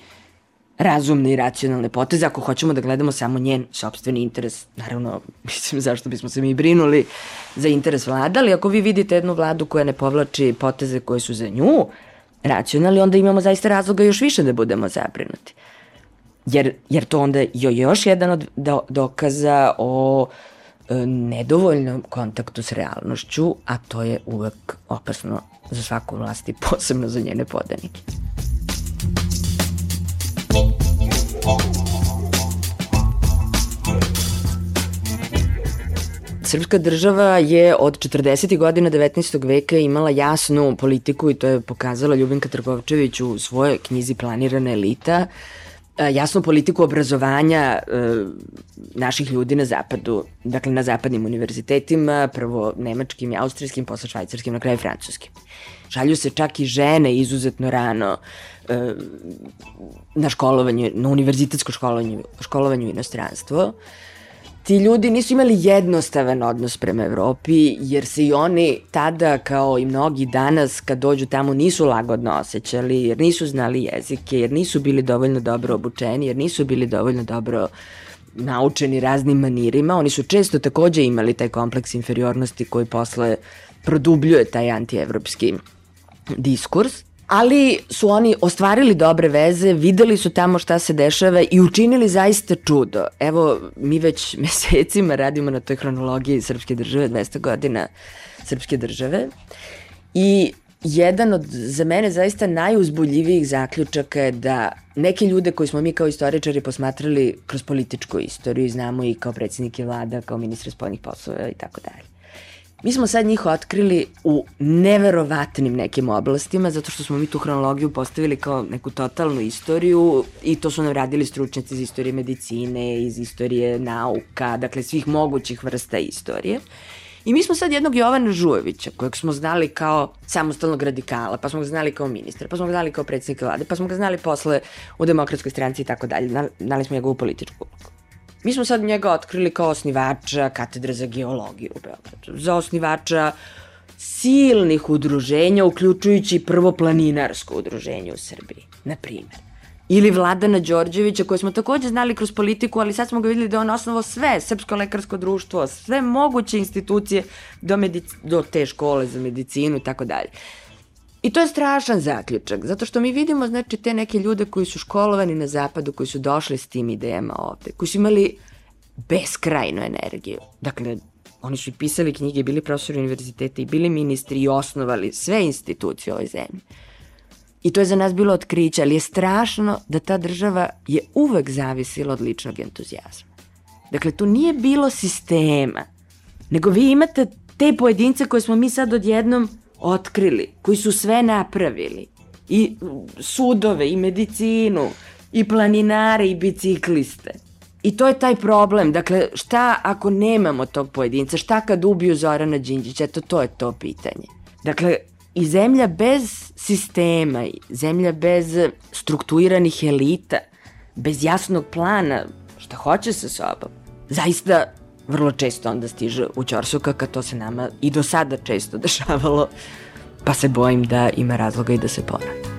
razumne i racionalne poteze, ako hoćemo da gledamo samo njen sobstveni interes, naravno, mislim, zašto bismo se mi brinuli za interes vlada, ali ako vi vidite jednu vladu koja ne povlači poteze koje su za nju racionalni, onda imamo zaista razloga još više da budemo zabrinuti. Jer, jer to onda je još jedan od do, dokaza o e, nedovoljnom kontaktu s realnošću, a to je uvek opasno za svaku vlast i posebno za njene podanike. Srpska država je od 40. godina 19. veka imala jasnu politiku i to je pokazala Ljubinka Trgovčević u svojoj knjizi Planirana elita, e, jasnu politiku obrazovanja e, naših ljudi na zapadu, dakle na zapadnim univerzitetima, prvo nemačkim i austrijskim, posle švajcarskim, na kraju francuskim. Šalju se čak i žene izuzetno rano e, na školovanje, na univerzitetsko školovanje, školovanje u inostranstvo. Ti ljudi nisu imali jednostavan odnos prema Evropi, jer se i oni tada, kao i mnogi danas, kad dođu tamo, nisu lagodno osjećali, jer nisu znali jezike, jer nisu bili dovoljno dobro obučeni, jer nisu bili dovoljno dobro naučeni raznim manirima. Oni su često takođe imali taj kompleks inferiornosti koji posle produbljuje taj antievropski diskurs ali su oni ostvarili dobre veze, videli su tamo šta se dešava i učinili zaista čudo. Evo, mi već mesecima radimo na toj hronologiji Srpske države, 200 godina Srpske države i jedan od za mene zaista najuzbuljivijih zaključaka je da neke ljude koji smo mi kao istoričari posmatrali kroz političku istoriju, znamo i kao predsednike vlada, kao ministre spoljnih poslova i tako dalje. Mi smo sad njih otkrili u neverovatnim nekim oblastima, zato što smo mi tu hronologiju postavili kao neku totalnu istoriju i to su nam radili stručnjaci iz istorije medicine, iz istorije nauka, dakle svih mogućih vrsta istorije. I mi smo sad jednog Jovana Žujevića, kojeg smo znali kao samostalnog radikala, pa smo ga znali kao ministra, pa smo ga znali kao predsednika vlade, pa smo ga znali posle u demokratskoj stranci i tako dalje. Znali smo njegovu političku ulogu. Mi smo sad njega otkrili kao osnivača katedre za geologiju u Beogradu, za osnivača silnih udruženja, uključujući prvo planinarsko udruženje u Srbiji, na primjer. Ili Vladana Đorđevića, koje smo takođe znali kroz politiku, ali sad smo ga videli da on osnovo sve, Srpsko lekarsko društvo, sve moguće institucije do, do te škole za medicinu i tako dalje. I to je strašan zaključak, zato što mi vidimo znači, te neke ljude koji su školovani na zapadu, koji su došli s tim idejama ovde, koji su imali beskrajnu energiju. Dakle, oni su i pisali knjige, bili profesori univerziteta i bili ministri i osnovali sve institucije u ovoj zemlji. I to je za nas bilo otkriće, ali je strašno da ta država je uvek zavisila od ličnog entuzijazma. Dakle, tu nije bilo sistema, nego vi imate te pojedince koje smo mi sad odjednom otkrili, koji su sve napravili. I sudove, i medicinu, i planinare, i bicikliste. I to je taj problem. Dakle, šta ako nemamo tog pojedinca? Šta kad ubiju Zorana Đinđića? Eto, to je to pitanje. Dakle, i zemlja bez sistema, zemlja bez strukturiranih elita, bez jasnog plana, šta hoće sa sobom, zaista vrlo često onda stiže u Ćorsokaka, to se nama i do sada često dešavalo, pa se bojim da ima razloga i da se ponavlja.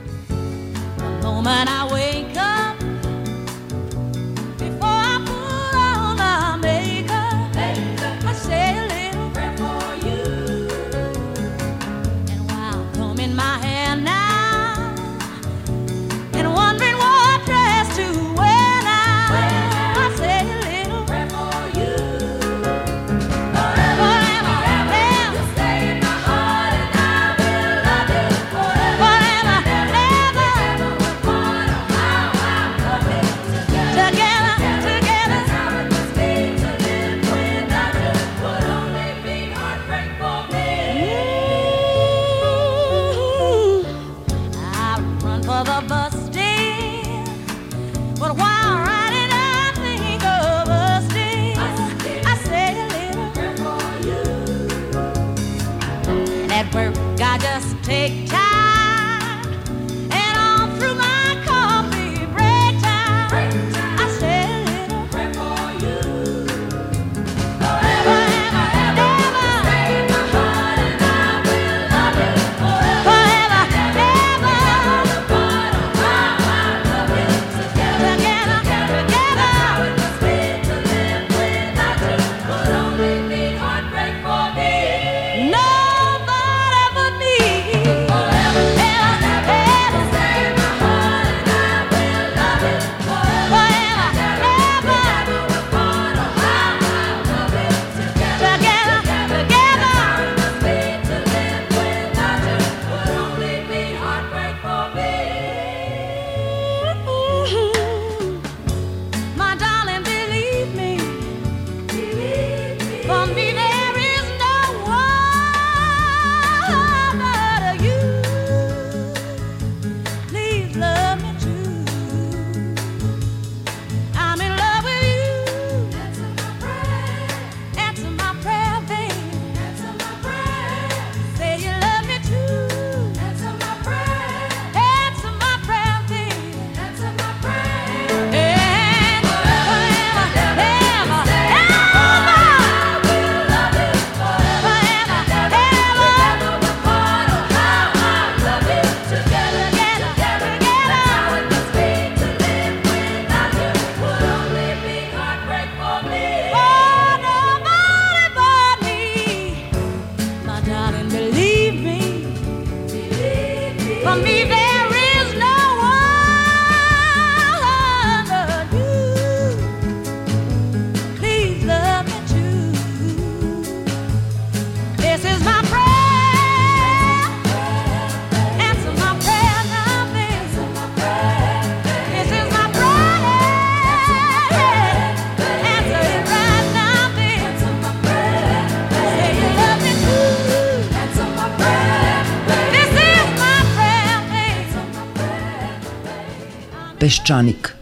peščanik.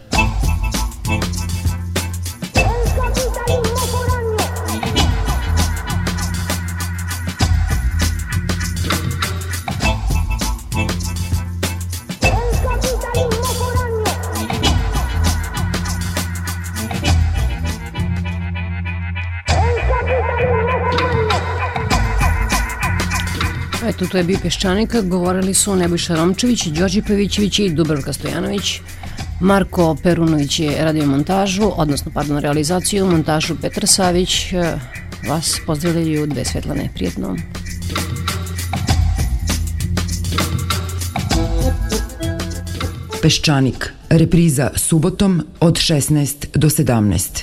Eto, to je bio Peščanika, govorili su Nebojša Romčević, Đorđe Pavićević i Dubravka Stojanović. Marko Perunović je radio montažu, odnosno, pardon, realizaciju, montažu Petar Savić. E, vas pozdravljaju dve Svetlane. Prijetno. Peščanik. Repriza subotom od 16 do 17.